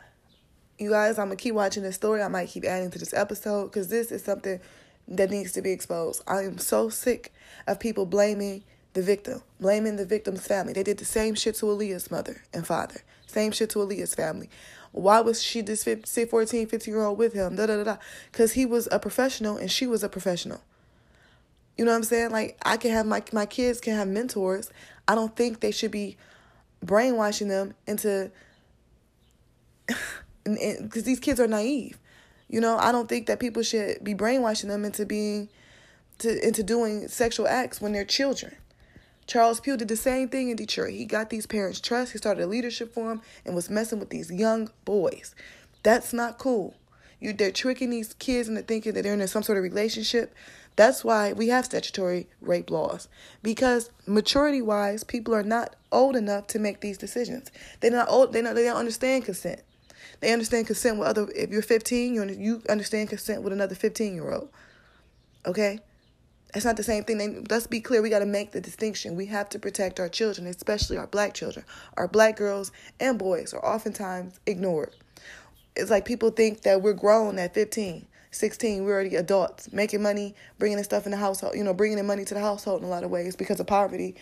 you guys, I'm gonna keep watching this story. I might keep adding to this episode because this is something that needs to be exposed. I am so sick of people blaming the victim, blaming the victim's family. They did the same shit to Aaliyah's mother and father, same shit to Aaliyah's family. Why was she this 15, 14, 15 year old with him? Da da da da. Because he was a professional and she was a professional. You know what I'm saying? Like I can have my my kids can have mentors. I don't think they should be brainwashing them into because these kids are naive. You know, I don't think that people should be brainwashing them into being to into doing sexual acts when they're children. Charles Pugh did the same thing in Detroit. He got these parents' trust. He started a leadership for them and was messing with these young boys. That's not cool. You they're tricking these kids into thinking that they're in some sort of relationship. That's why we have statutory rape laws. Because maturity wise, people are not old enough to make these decisions. They're not old they not they don't understand consent. They understand consent with other if you're 15, you you understand consent with another 15 year old. Okay? It's not the same thing. Let's be clear. We got to make the distinction. We have to protect our children, especially our black children. Our black girls and boys are oftentimes ignored. It's like people think that we're grown at 15, 16. We're already adults, making money, bringing in stuff in the household, you know, bringing in money to the household in a lot of ways because of poverty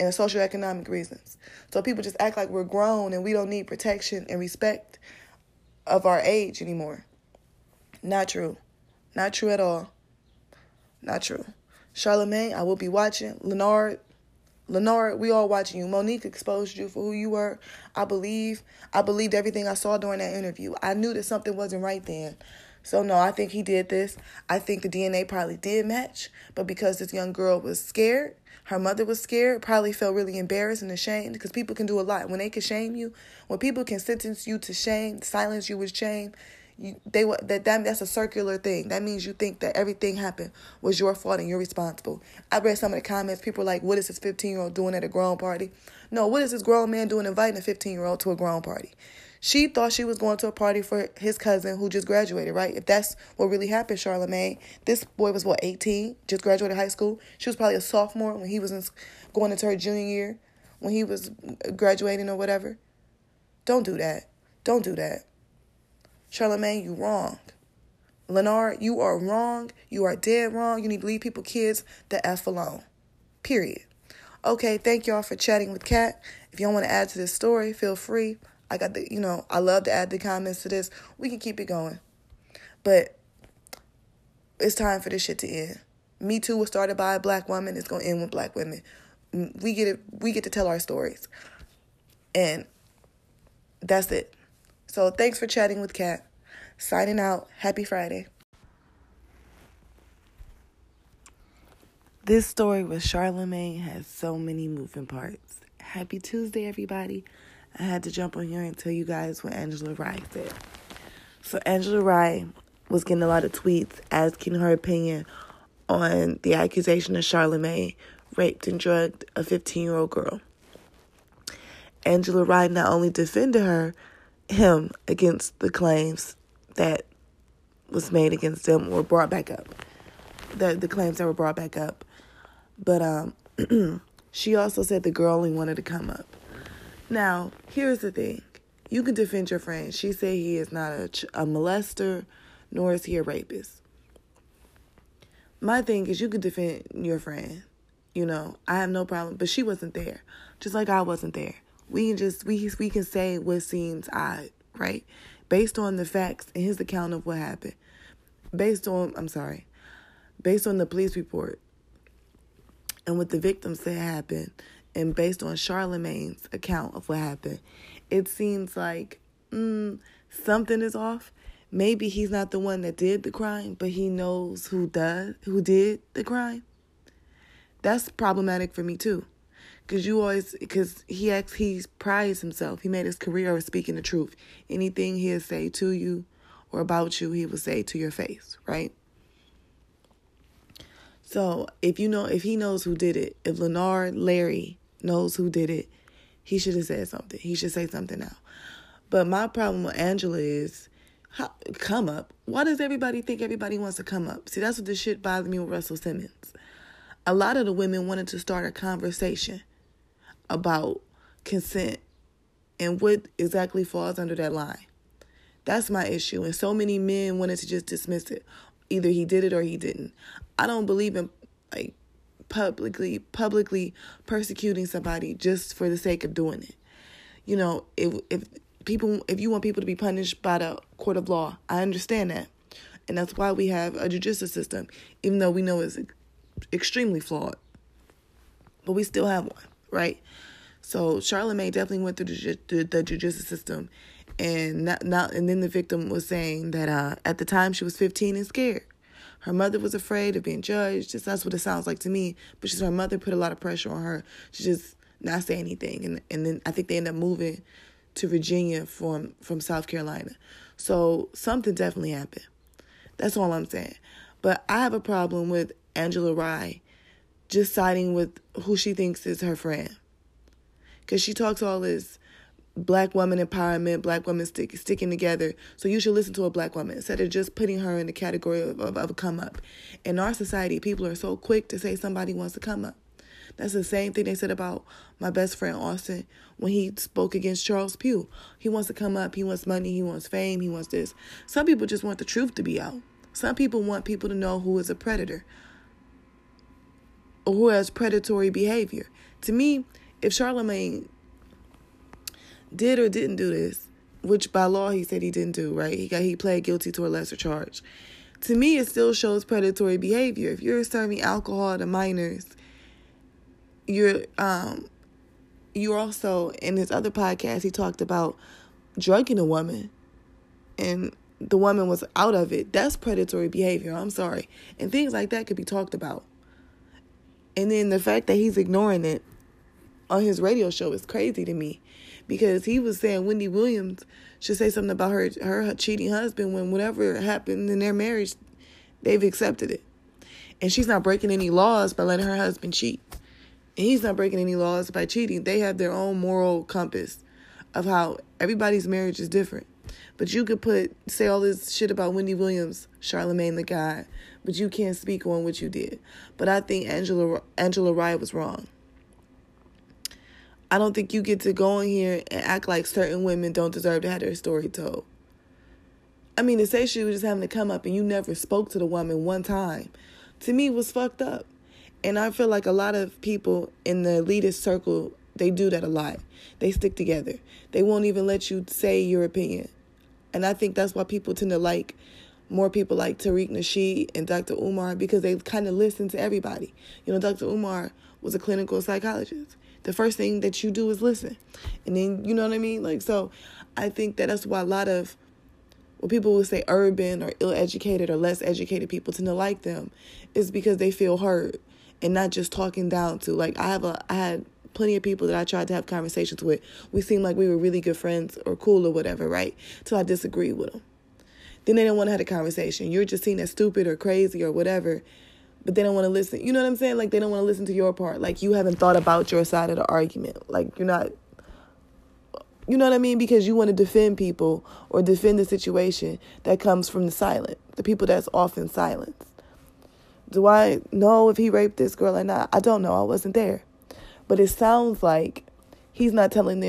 and socioeconomic reasons. So people just act like we're grown and we don't need protection and respect of our age anymore. Not true. Not true at all. Not true. Charlamagne, I will be watching. Lenard, Lenard, we all watching you. Monique exposed you for who you were. I believe. I believed everything I saw during that interview. I knew that something wasn't right then. So no, I think he did this. I think the DNA probably did match, but because this young girl was scared, her mother was scared, probably felt really embarrassed and ashamed because people can do a lot. When they can shame you, when people can sentence you to shame, silence you with shame, you they that, that that's a circular thing. That means you think that everything happened was your fault and you're responsible. I read some of the comments. People like, "What is this 15 year old doing at a grown party?" No, what is this grown man doing inviting a 15 year old to a grown party? She thought she was going to a party for his cousin who just graduated, right? If that's what really happened, Charlamagne. This boy was what 18, just graduated high school. She was probably a sophomore when he was in, going into her junior year, when he was graduating or whatever. Don't do that. Don't do that. Charlamagne, you wrong. Lenard, you are wrong. You are dead wrong. You need to leave people kids the F alone. Period. Okay, thank y'all for chatting with Kat. If y'all want to add to this story, feel free. I got the, you know, I love to add the comments to this. We can keep it going. But it's time for this shit to end. Me Too was started by a black woman. It's going to end with black women. We get it. We get to tell our stories. And that's it. So thanks for chatting with Kat. Signing out. Happy Friday. This story with Charlamagne has so many moving parts. Happy Tuesday, everybody. I had to jump on here and tell you guys what Angela Rye said. So, Angela Rye was getting a lot of tweets asking her opinion on the accusation of Charlamagne raped and drugged a 15 year old girl. Angela Rye not only defended her, him against the claims that was made against him or brought back up. The the claims that were brought back up. But um she also said the girl only wanted to come up. Now, here's the thing. You can defend your friend. She said he is not a, a molester, nor is he a rapist. My thing is, you can defend your friend. You know, I have no problem, but she wasn't there, just like I wasn't there we can just we we can say what seems odd, right? Based on the facts and his account of what happened. Based on I'm sorry. Based on the police report and what the victim said happened and based on Charlamagne's account of what happened, it seems like mm, something is off. maybe he's not the one that did the crime, but he knows who does who did the crime. That's problematic for me too. Cause you always, cause he acts, he prides himself. He made his career of speaking the truth. Anything he'll say to you or about you, he will say to your face, right? So if you know, if he knows who did it, if Lenard Larry knows who did it, he should have said something. He should say something now. But my problem with Angela is, how, come up. Why does everybody think everybody wants to come up? See, that's what the shit bothers me with Russell Simmons. A lot of the women wanted to start a conversation about consent and what exactly falls under that line. That's my issue. And so many men wanted to just dismiss it. Either he did it or he didn't. I don't believe in like publicly publicly persecuting somebody just for the sake of doing it. You know, if if people if you want people to be punished by the court of law, I understand that. And that's why we have a judicial system, even though we know it's extremely flawed. But we still have one, right? So Charlamagne definitely went through the, the, the system, and not, not and then the victim was saying that uh, at the time she was 15 and scared. Her mother was afraid of being judged. Just that's what it sounds like to me. But just her mother put a lot of pressure on her to just not say anything, and and then I think they end up moving to Virginia from from South Carolina. So something definitely happened. That's all I'm saying. But I have a problem with Angela Rye just siding with who she thinks is her friend because she talks all this black woman empowerment, black women stick, sticking together. So you should listen to a black woman instead of just putting her in the category of, of, of a come up. In our society, people are so quick to say somebody wants to come up. That's the same thing they said about my best friend Austin when he spoke against Charles Pugh. He wants to come up, he wants money, he wants fame, he wants this. Some people just want the truth to be out. Some people want people to know who is a predator or who has predatory behavior. To me, if Charlamagne did or didn't do this, which by law he said he didn't do, right? He got he pled guilty to a lesser charge. To me, it still shows predatory behavior. If you're serving alcohol to minors, you're um you're also in his other podcast he talked about drugging a woman and the woman was out of it. That's predatory behavior. I'm sorry. And things like that could be talked about. And then the fact that he's ignoring it on his radio show is crazy to me because he was saying Wendy Williams should say something about her her cheating husband when whatever happened in their marriage, they've accepted it. And she's not breaking any laws by letting her husband cheat. And he's not breaking any laws by cheating. They have their own moral compass of how everybody's marriage is different. But you could put say all this shit about Wendy Williams, Charlamagne the guy, but you can't speak on what you did. But I think Angela Angela Rye was wrong. I don't think you get to go in here and act like certain women don't deserve to have their story told. I mean, to say she was just having to come up and you never spoke to the woman one time, to me was fucked up. And I feel like a lot of people in the elitist circle, they do that a lot. They stick together. They won't even let you say your opinion. And I think that's why people tend to like more people like Tariq Nasheed and Dr. Umar because they kind of listen to everybody. You know, Dr. Umar was a clinical psychologist the first thing that you do is listen. And then, you know what I mean? Like, so I think that that's why a lot of what people would say urban or ill educated or less educated people tend to like them is because they feel heard and not just talking down to. Like, I have a, I had plenty of people that I tried to have conversations with. We seemed like we were really good friends or cool or whatever, right? Till I disagreed with them. Then they didn't want to have a conversation. You're just seen as stupid or crazy or whatever but they don't want to listen. You know what I'm saying? Like they don't want to listen to your part. Like you haven't thought about your side of the argument. Like you're not you know what I mean? Because you want to defend people or defend the situation that comes from the silent, the people that's often silenced. Do I know if he raped this girl or not? I don't know. I wasn't there. But it sounds like he's not telling the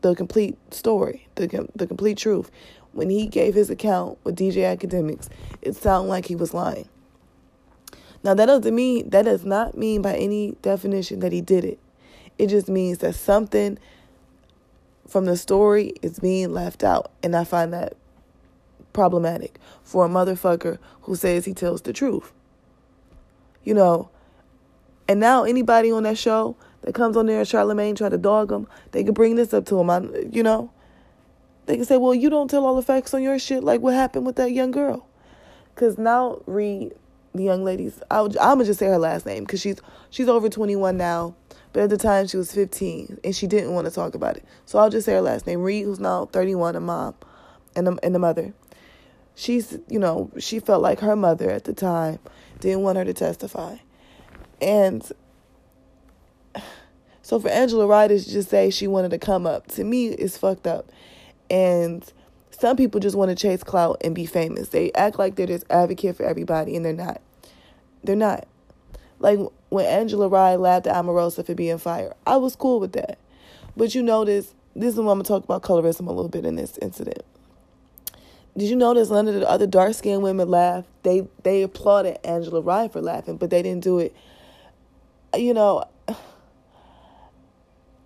the complete story, the the complete truth. When he gave his account with DJ Akademiks, it sounded like he was lying. Now that doesn't mean that does not mean by any definition that he did it. It just means that something from the story is being left out, and I find that problematic for a motherfucker who says he tells the truth. You know, and now anybody on that show that comes on there and Charlamagne try to dog him, they could bring this up to him. I, you know, they can say, well, you don't tell all the facts on your shit, like what happened with that young girl. Because now, read the young lady's, i am going to just say her last name because she's, she's over 21 now. But at the time, she was 15 and she didn't want to talk about it. So I'll just say her last name. Reed, who's now 31, a mom and a, and a mother. She's, you know, she felt like her mother at the time didn't want her to testify. And so for Angela Rye to just say she wanted to come up, to me, is fucked up. And some people just want to chase clout and be famous. They act like they're this advocate for everybody, and they're not. They're not. Like when Angela Rye laughed at Omarosa for being fired, I was cool with that. But you notice, this is when I'm going to talk about colorism a little bit in this incident. Did you notice none of the other dark skinned women laughed? They they applauded Angela Rye for laughing, but they didn't do it. You know,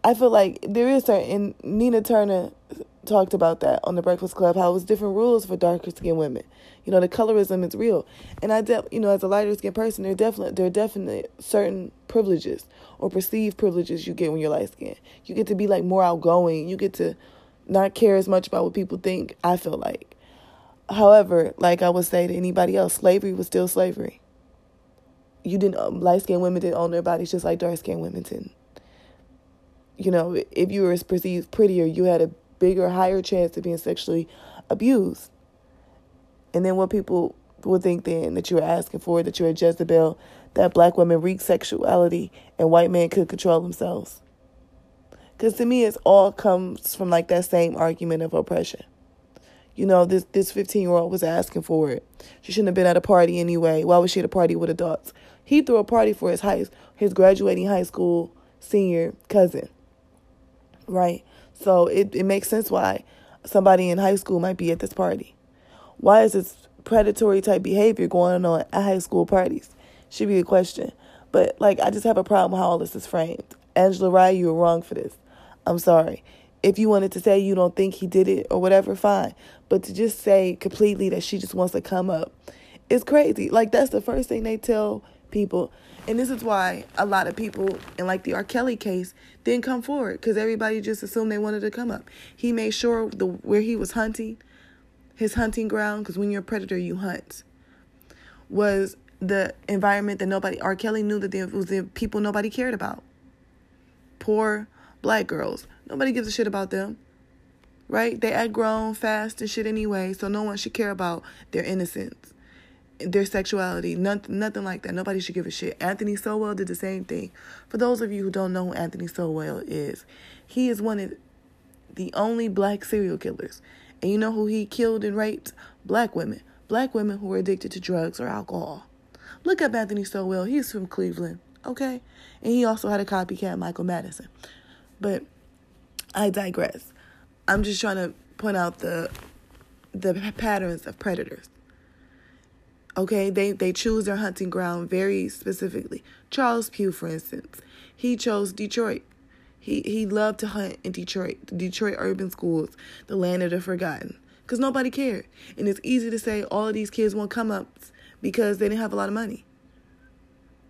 I feel like there is certain Nina Turner talked about that on the Breakfast Club, how it was different rules for darker skinned women. You know, the colorism is real. And I de- you know, as a lighter skinned person, there definitely there are definitely certain privileges or perceived privileges you get when you're light skinned. You get to be like more outgoing. You get to not care as much about what people think, I feel like. However, like I would say to anybody else, slavery was still slavery. You didn't um, light skinned women didn't own their bodies just like dark skinned women didn't. You know, if you were perceived prettier, you had a bigger, higher chance of being sexually abused. And then what people would think then that you were asking for, that you're a Jezebel, that black women wreak sexuality and white men could control themselves. Because to me, it all comes from like that same argument of oppression. You know, this this 15 year old was asking for it. She shouldn't have been at a party anyway. Why was she at a party with adults? He threw a party for his high his graduating high school senior cousin. Right? So it, it makes sense why somebody in high school might be at this party. Why is this predatory type behavior going on at high school parties? Should be a question. But like I just have a problem how all this is framed. Angela Rye, you were wrong for this. I'm sorry. If you wanted to say you don't think he did it or whatever, fine. But to just say completely that she just wants to come up is crazy. Like that's the first thing they tell people. And this is why a lot of people, in like the R. Kelly case, didn't come forward because everybody just assumed they wanted to come up. He made sure the where he was hunting, his hunting ground, because when you're a predator, you hunt, was the environment that nobody. R. Kelly knew that there was the people nobody cared about. Poor black girls. Nobody gives a shit about them. Right? They act grown, fast, and shit anyway, so no one should care about their innocence their sexuality, nothing, nothing like that. Nobody should give a shit. Anthony Sowell did the same thing. For those of you who don't know who Anthony Sowell is, he is one of the only black serial killers. And you know who he killed and raped? Black women. Black women who were addicted to drugs or alcohol. Look up Anthony Sowell. He's from Cleveland, okay? And he also had a copycat, Michael Madison. But I digress. I'm just trying to point out the the patterns of predators. Okay, they, they choose their hunting ground very specifically. Charles Pugh, for instance, he chose Detroit. He he loved to hunt in Detroit, the Detroit urban schools, the land of the forgotten, because nobody cared. And it's easy to say all of these kids won't come up because they didn't have a lot of money.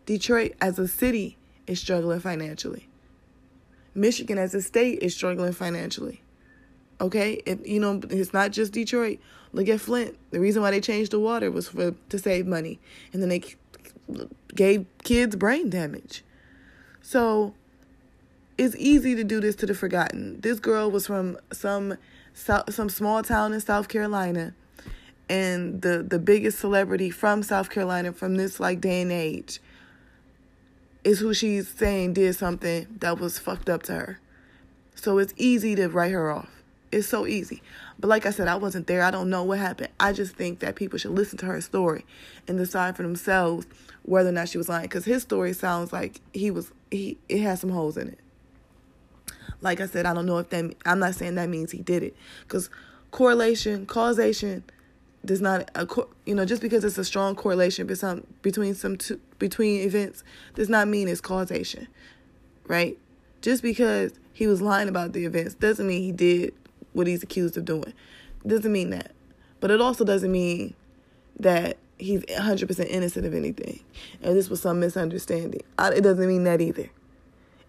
Detroit as a city is struggling financially. Michigan as a state is struggling financially. Okay, if you know it's not just Detroit. Look at Flint. The reason why they changed the water was for to save money, and then they gave kids brain damage. So it's easy to do this to the forgotten. This girl was from some some small town in South Carolina, and the the biggest celebrity from South Carolina from this like day and age is who she's saying did something that was fucked up to her. So it's easy to write her off. It's so easy. But like I said, I wasn't there. I don't know what happened. I just think that people should listen to her story and decide for themselves whether or not she was lying. Because his story sounds like he was he it has some holes in it. Like I said, I don't know if that. I'm not saying that means he did it. Because correlation, causation, does not you know just because it's a strong correlation between some two, between events does not mean it's causation, right? Just because he was lying about the events doesn't mean he did what he's accused of doing. Doesn't mean that. But it also doesn't mean that he's 100% innocent of anything. And this was some misunderstanding. It doesn't mean that either.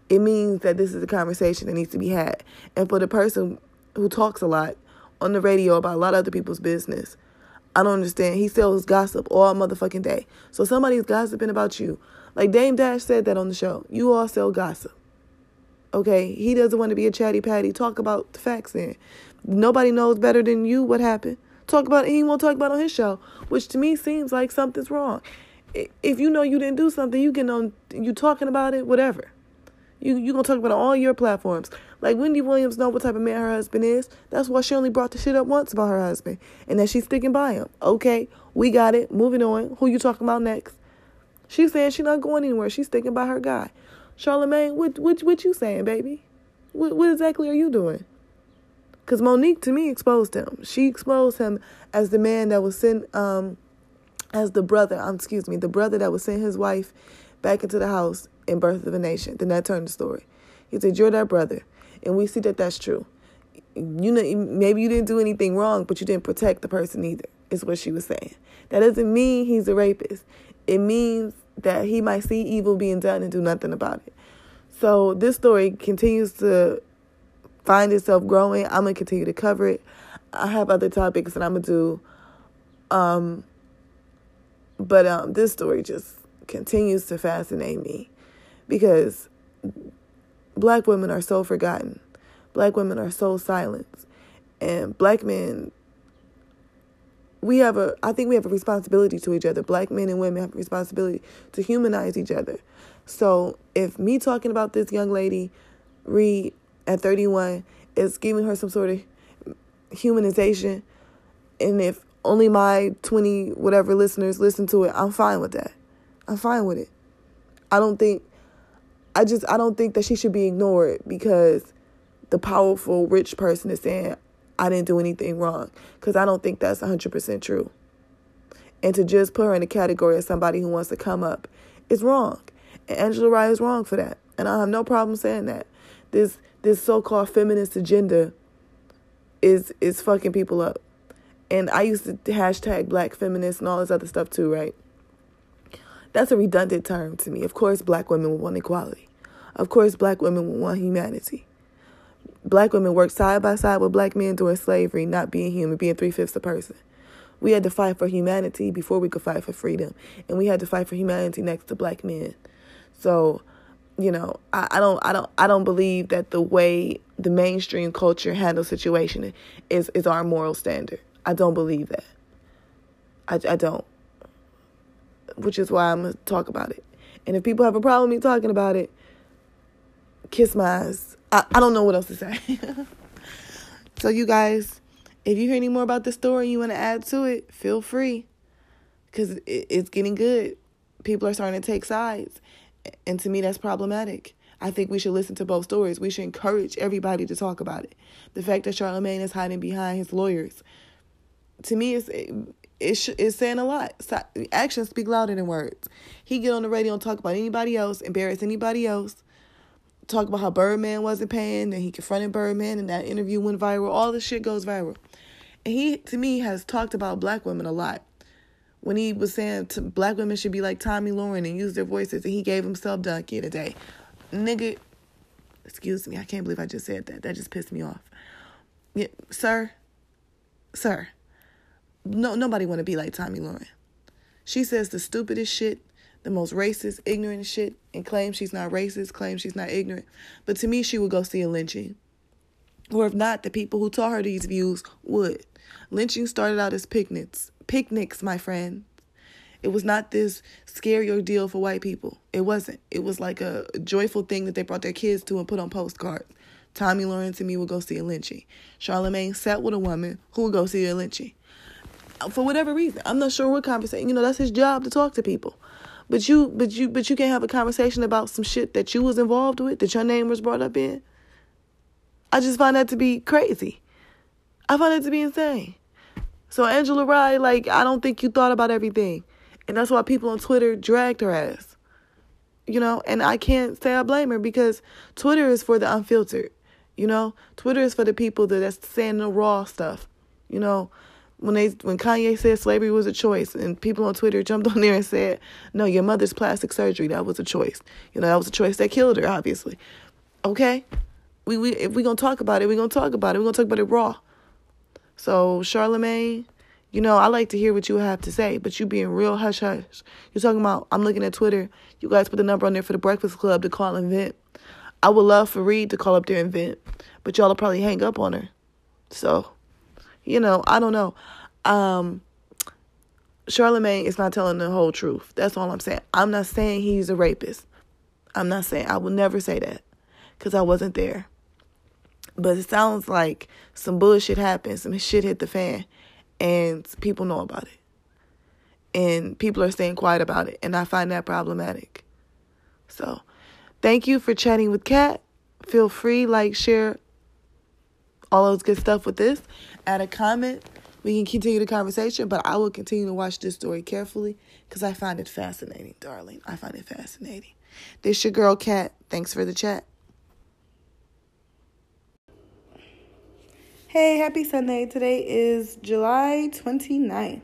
It means that this is a conversation that needs to be had. And for the person who talks a lot on the radio about a lot of other people's business. I don't understand. He sells gossip all motherfucking day. So somebody's gossiping about you. Like Dame Dash said that on the show. You all sell gossip. Okay? He doesn't want to be a chatty patty. Talk about the facts then. Nobody knows better than you what happened. Talk about it. He won't talk about on his show, which to me seems like something's wrong. If you know you didn't do something, you get on you talking about it, whatever. You you gonna talk about it on all your platforms. Like Wendy Williams know what type of man her husband is. That's why she only brought the shit up once about her husband. And that she's sticking by him. Okay, we got it. Moving on. Who you talking about next? She's saying she's not going anywhere. She's sticking by her guy. Charlamagne, what what what you saying, baby? What what exactly are you doing? Cause Monique to me exposed him. She exposed him as the man that was sent um as the brother, um, excuse me, the brother that was sent his wife back into the house in Birth of a Nation. Then that turned the story. He said, You're that brother and we see that that's true. You know, maybe you didn't do anything wrong, but you didn't protect the person either. Is what she was saying. That doesn't mean he's a rapist. It means that he might see evil being done and do nothing about it. So this story continues to find itself growing. I'm gonna continue to cover it. I have other topics that I'm gonna do. Um, but um, this story just continues to fascinate me because black women are so forgotten. Black women are so silenced. And black men we have a I think we have a responsibility to each other. Black men and women have a responsibility to humanize each other. So if me talking about this young lady, Reed at 31, is giving her some sort of humanization, and if only my 20 whatever listeners listen to it, I'm fine with that. I'm fine with it. I don't think I just I don't think that she should be ignored because the powerful rich person is saying I didn't do anything wrong because I don't think that's 100% true. And to just put her in a category of somebody who wants to come up is wrong. And Angela Rye is wrong for that. And I have no problem saying that. This this so-called feminist agenda is is fucking people up. And I used to hashtag black feminist and all this other stuff too, right? That's a redundant term to me. Of course, black women want equality. Of course, black women want humanity. Black women worked side by side with black men during slavery, not being human, being three fifths a person. We had to fight for humanity before we could fight for freedom. And we had to fight for humanity next to black men. So, you know, I, I don't I don't I don't believe that the way the mainstream culture handles situation is, is our moral standard. I don't believe that. I, I don't. Which is why I'm gonna talk about it. And if people have a problem with me talking about it, kiss my ass. I, I don't know what else to say. so, you guys, if you hear any more about the story and you want to add to it, feel free. Because it, it's getting good. People are starting to take sides. And to me, that's problematic. I think we should listen to both stories. We should encourage everybody to talk about it. The fact that Charlamagne is hiding behind his lawyers, to me, it's it's, it's saying a lot. Actions speak louder than words. He get on the radio and talk about anybody else, embarrass anybody else, talk about how Birdman wasn't paying and he confronted Birdman and that interview went viral. All this shit goes viral. And he, to me, has talked about black women a lot. When he was saying black women should be like Tomi Lahren and use their voices, and he gave himself donkey today. Nigga, excuse me, I can't believe I just said that. That just pissed me off. Yeah, sir, sir, no, nobody want to be like Tomi Lahren. She says the stupidest shit the most racist, ignorant shit and claim she's not racist, claim she's not ignorant. But to me, she would go see a lynching. Or if not, the people who taught her these views would. Lynching started out as picnics. Picnics, my friend. It was not this scary ordeal for white people. It wasn't. It was like a joyful thing that they brought their kids to and put on postcards. Tomi Lahren to me would go see a lynching. Charlamagne sat with a woman who would go see a lynching. Uh, for whatever reason. I'm not sure what conversation. You know, that's his job to talk to people. But you, but you, but you can't have a conversation about some shit that you was involved with, that your name was brought up in. I just find that to be crazy. I find that to be insane. So Angela Rye, like, I don't think you thought about everything, and that's why people on Twitter dragged her ass. You know, and I can't say I blame her because Twitter is for the unfiltered. You know, Twitter is for the people that that's saying the raw stuff. You know, when they when Kanye said slavery was a choice and people on Twitter jumped on there and said, "No, your mother's plastic surgery that was a choice." You know, that was a choice that killed her, obviously. Okay? We we if we're going to talk about it, we're going to talk about it. We're going to talk about it raw. So, Charlamagne, you know, I like to hear what you have to say, but you being real hush hush. You're talking about, I'm looking at Twitter. You guys put the number on there for the Breakfast Club to call and vent. I would love for Reed to call up there and vent, but y'all will probably hang up on her. So, you know, I don't know. Um, Charlamagne is not telling the whole truth. That's all I'm saying. I'm not saying he's a rapist. I'm not saying, I will never say that because I wasn't there. But it sounds like some bullshit happened, some shit hit the fan, and people know about it. And people are staying quiet about it, and I find that problematic. So, thank you for chatting with Kat. Feel free, like, share all those good stuff with this. Add a comment we can continue the conversation, but I will continue to watch this story carefully because I find it fascinating, darling. I find it fascinating. This your girl, Kat. Thanks for the chat. Hey, happy Sunday. Today is July 29th.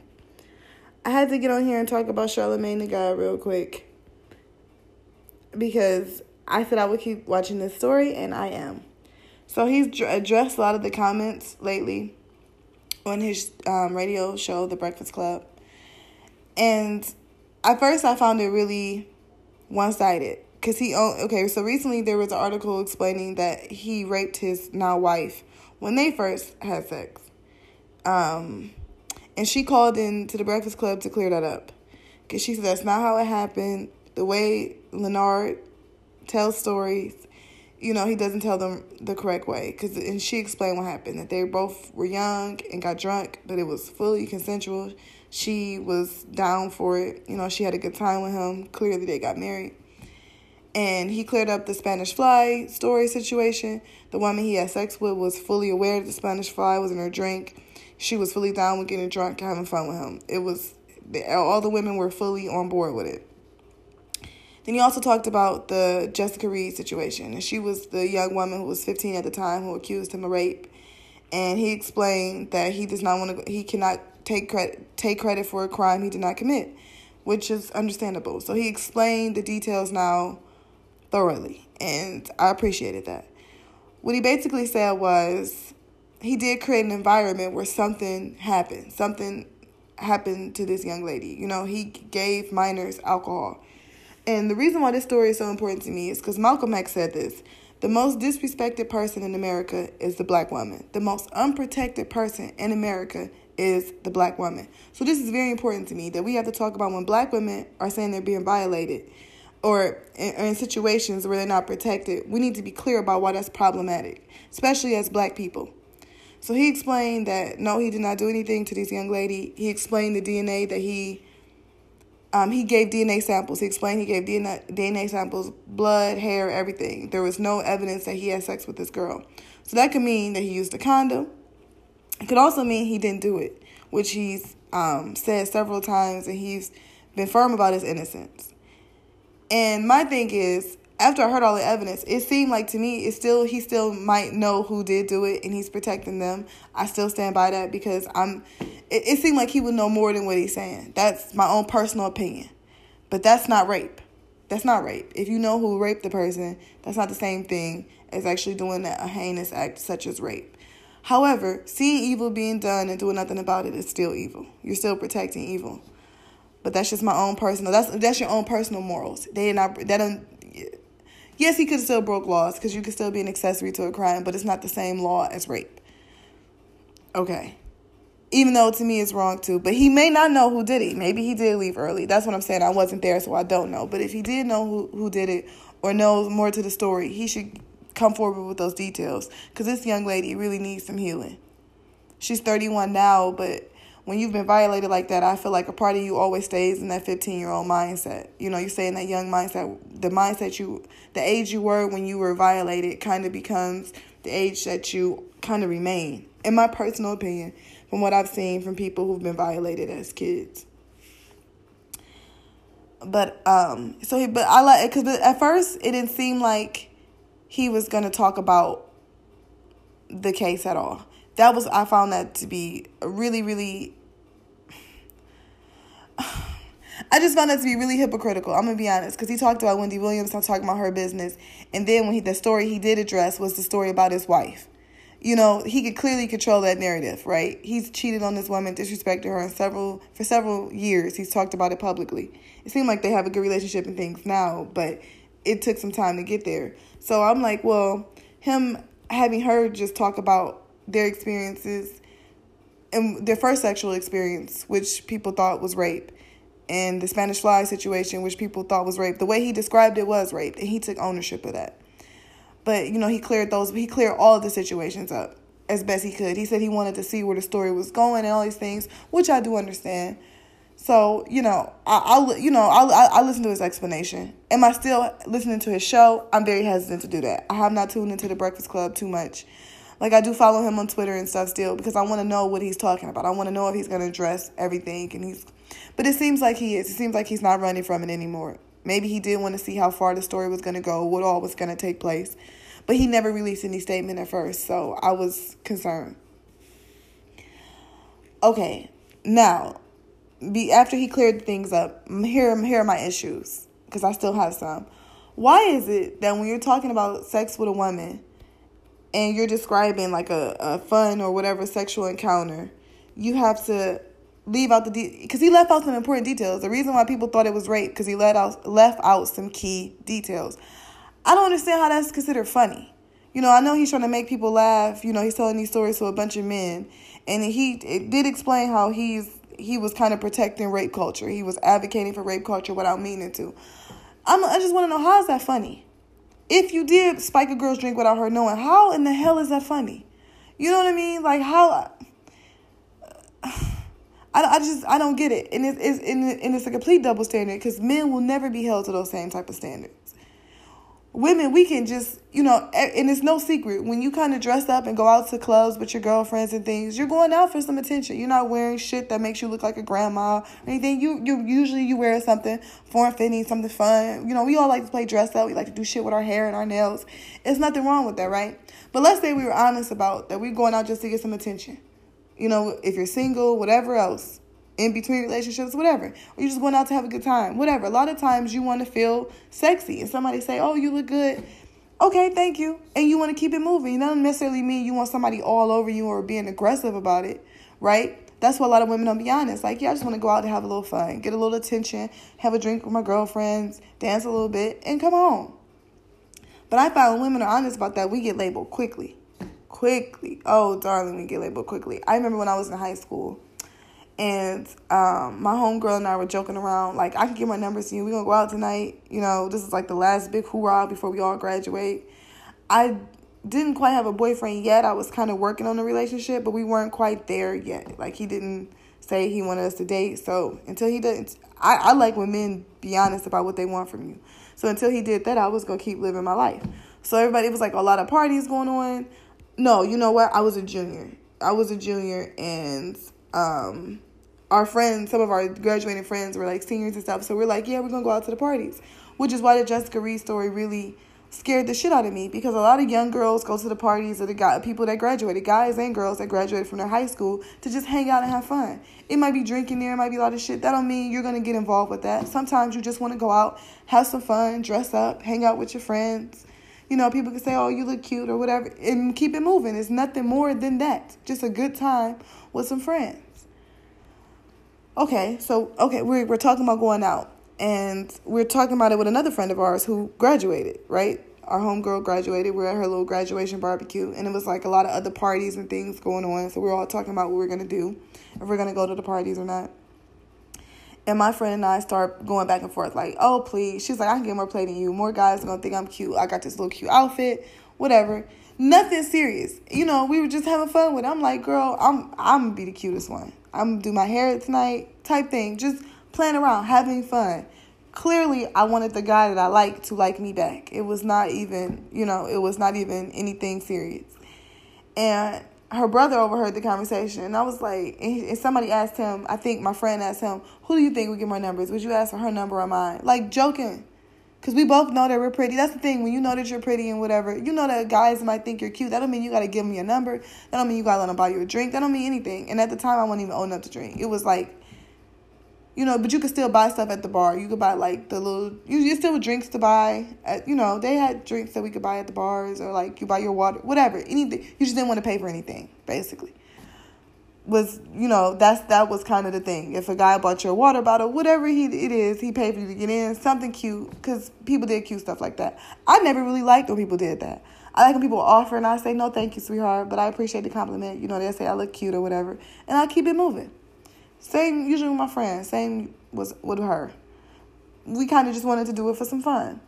I had to get on here and talk about Charlamagne the God real quick because I said I would keep watching this story, and I am. So he's addressed a lot of the comments lately on his um, radio show, The Breakfast Club. And at first, I found it really one sided. Because he, okay, so recently there was an article explaining that he raped his now wife when they first had sex. Um, and she called in to the Breakfast Club to clear that up. Because she said that's not how it happened. The way Lenard tells stories, you know, he doesn't tell them the correct way. Cause, and she explained what happened that they both were young and got drunk, but it was fully consensual. She was down for it. You know, she had a good time with him. Clearly, they got married. And he cleared up the Spanish fly story situation. The woman he had sex with was fully aware that the Spanish fly was in her drink. She was fully down with getting drunk, having fun with him. It was all the women were fully on board with it. Then he also talked about the Jessica Reid situation. And she was the young woman who was 15 at the time who accused him of rape. And he explained that he does not want to, he cannot take credit, take credit for a crime he did not commit, which is understandable. So he explained the details now thoroughly. And I appreciated that. What he basically said was he did create an environment where something happened. Something happened to this young lady. You know, he gave minors alcohol and the reason why this story is so important to me is because Malcolm X said this. The most disrespected person in America is the black woman. The most unprotected person in America is the black woman. So this is very important to me that we have to talk about when black women are saying they're being violated or in, or in situations where they're not protected. We need to be clear about why that's problematic, especially as black people. So he explained that no, he did not do anything to this young lady. He explained the DNA that he um, he gave DNA samples. He explained he gave DNA, DNA samples, blood, hair, everything. There was no evidence that he had sex with this girl. So that could mean that he used a condom. It could also mean he didn't do it, which he's um, said several times, and he's been firm about his innocence. And my thing is, after I heard all the evidence, it seemed like to me it still he still might know who did do it and he's protecting them. I still stand by that because I'm it, it seemed like he would know more than what he's saying. That's my own personal opinion. But that's not rape. That's not rape. If you know who raped the person, that's not the same thing as actually doing a heinous act such as rape. However, seeing evil being done and doing nothing about it is still evil. You're still protecting evil. But that's just my own personal. That's that's your own personal morals. They not that don't Yes, he could still broke laws because you could still be an accessory to a crime, but it's not the same law as rape. Okay. Even though to me it's wrong too. But he may not know who did it. Maybe he did leave early. That's what I'm saying. I wasn't there, so I don't know. But if he did know who, who did it or knows more to the story, he should come forward with those details. Because this young lady really needs some healing. She's 31 now, but when you've been violated like that, I feel like a part of you always stays in that 15 year old mindset. You know, you stay in that young mindset. The mindset you, the age you were when you were violated kind of becomes the age that you kind of remain, in my personal opinion, from what I've seen from people who've been violated as kids. But, um, so he, but I like, cause at first it didn't seem like he was going to talk about the case at all that was I found that to be really really I just found that to be really hypocritical. I'm gonna be honest, because he talked about Wendy Williams, not talking about her business, and then when he the story he did address was the story about his wife. You know, he could clearly control that narrative, right? He's cheated on this woman, disrespected her in several for several years. He's talked about it publicly. It seemed like they have a good relationship and things now, but it took some time to get there. So I'm like, well, him having her just talk about their experiences and their first sexual experience, which people thought was rape, and the Spanish fly situation, which people thought was rape. The way he described it was rape, and he took ownership of that. But you know, he cleared those. He cleared all the situations up as best he could. He said he wanted to see where the story was going and all these things, which I do understand. So you know, I, will you know I'll, I listen to his explanation. Am I still listening to his show? I'm very hesitant to do that. I have not tuned into the Breakfast Club too much. Like I do follow him on Twitter and stuff still because I want to know what he's talking about. I want to know if he's going to address everything and he's but it seems like he is. It seems like he's not running from it anymore. Maybe he did want to see how far the story was going to go, what all was going to take place. But he never released any statement at first, so I was concerned. Okay, now, be after he cleared things up, here, here are my issues, because I still have some. Why is it that when you're talking about sex with a woman and you're describing like a, a fun or whatever sexual encounter, you have to leave out the because de- he left out some important details. The reason why people thought it was rape because he let out left out some key details. I don't understand how that's considered funny. You know, I know he's trying to make people laugh. You know, he's telling these stories to a bunch of men, and he did explain how he's he was kind of protecting rape culture. He was advocating for rape culture without meaning to. I'm, I just want to know how is that funny? If you did spike a girl's drink without her knowing, how in the hell is that funny? You know what I mean? Like how. I, I just I don't get it, and it's, it's and it's a complete double standard because men will never be held to those same type of standards. Women, we can just you know, and it's no secret when you kind of dress up and go out to clubs with your girlfriends and things. You're going out for some attention. You're not wearing shit that makes you look like a grandma or anything. You you usually you wear something form fitting, something fun. You know, we all like to play dress up. We like to do shit with our hair and our nails. It's nothing wrong with that, right? But let's say we were honest about that. We're going out just to get some attention you know, if you're single, whatever else, in between relationships, whatever. Or you're just going out to have a good time, whatever. A lot of times you want to feel sexy and somebody say, oh, you look good. Okay, thank you. And you want to keep it moving. It doesn't necessarily mean you want somebody all over you or being aggressive about it, right? That's what a lot of women don't be honest. Like, yeah, I just want to go out and have a little fun, get a little attention, have a drink with my girlfriends, dance a little bit, and come home. But I find when women are honest about that, we get labeled quickly quickly. Oh, darling, we get labeled quickly. I remember when I was in high school and um, my homegirl and I were joking around, like, I can give my numbers to you. We're going to go out tonight. You know, this is like the last big hoorah before we all graduate. I didn't quite have a boyfriend yet. I was kind of working on a relationship, but we weren't quite there yet. Like, he didn't say he wanted us to date. So until he didn't, I, I like when men be honest about what they want from you. So until he did that, I was going to keep living my life. So everybody, was like a lot of parties going on. No, you know what? I was a junior. I was a junior, and um, our friends, some of our graduating friends, were like seniors and stuff. So we're like, yeah, we're gonna go out to the parties, which is why the Jessica Reid story really scared the shit out of me because a lot of young girls go to the parties of the guy, people that graduated, guys and girls that graduated from their high school to just hang out and have fun. It might be drinking there, it might be a lot of shit. That don't mean you're gonna get involved with that. Sometimes you just want to go out, have some fun, dress up, hang out with your friends, you know, people can say, oh, you look cute or whatever, and keep it moving. It's nothing more than that. Just a good time with some friends. Okay, so, okay, we're, we're talking about going out. And we're talking about it with another friend of ours who graduated, right? Our homegirl graduated. We are at her little graduation barbecue. And it was like a lot of other parties and things going on. So we we're all talking about what we we're going to do, if we're going to go to the parties or not. And my friend and I start going back and forth, like, oh, please. She's like, I can get more play than you. More guys are going to think I'm cute. I got this little cute outfit, whatever. Nothing serious. You know, we were just having fun with it. I'm like, girl, I'm I'm going to be the cutest one. I'm going to do my hair tonight, type thing. Just playing around, having fun. Clearly, I wanted the guy that I like to like me back. It was not even, you know, it was not even anything serious. And her brother overheard the conversation, and I was like, and somebody asked him, I think my friend asked him, "Who do you think would get more numbers? Would you ask for her number or mine?" Like joking, because we both know that we're pretty. That's the thing. When you know that you're pretty and whatever, you know that guys might think you're cute. That don't mean you gotta give them your number. That don't mean you gotta let them buy you a drink. That don't mean anything. And at the time, I wasn't even old enough to drink. It was like You know, but you could still buy stuff at the bar. You could buy like the little. You, you still drinks to buy. At, you know, they had drinks that we could buy at the bars, or like you buy your water, whatever. Anything. You just didn't want to pay for anything, basically was you know that's that was kind of the thing if a guy bought you your water bottle whatever he it is he paid for you to get in something cute because people did cute stuff like that i never really liked when people did that i like when people offer and i say no thank you sweetheart but i appreciate the compliment you know they say i look cute or whatever and i keep it moving same usually with my friends same was with her we kind of just wanted to do it for some fun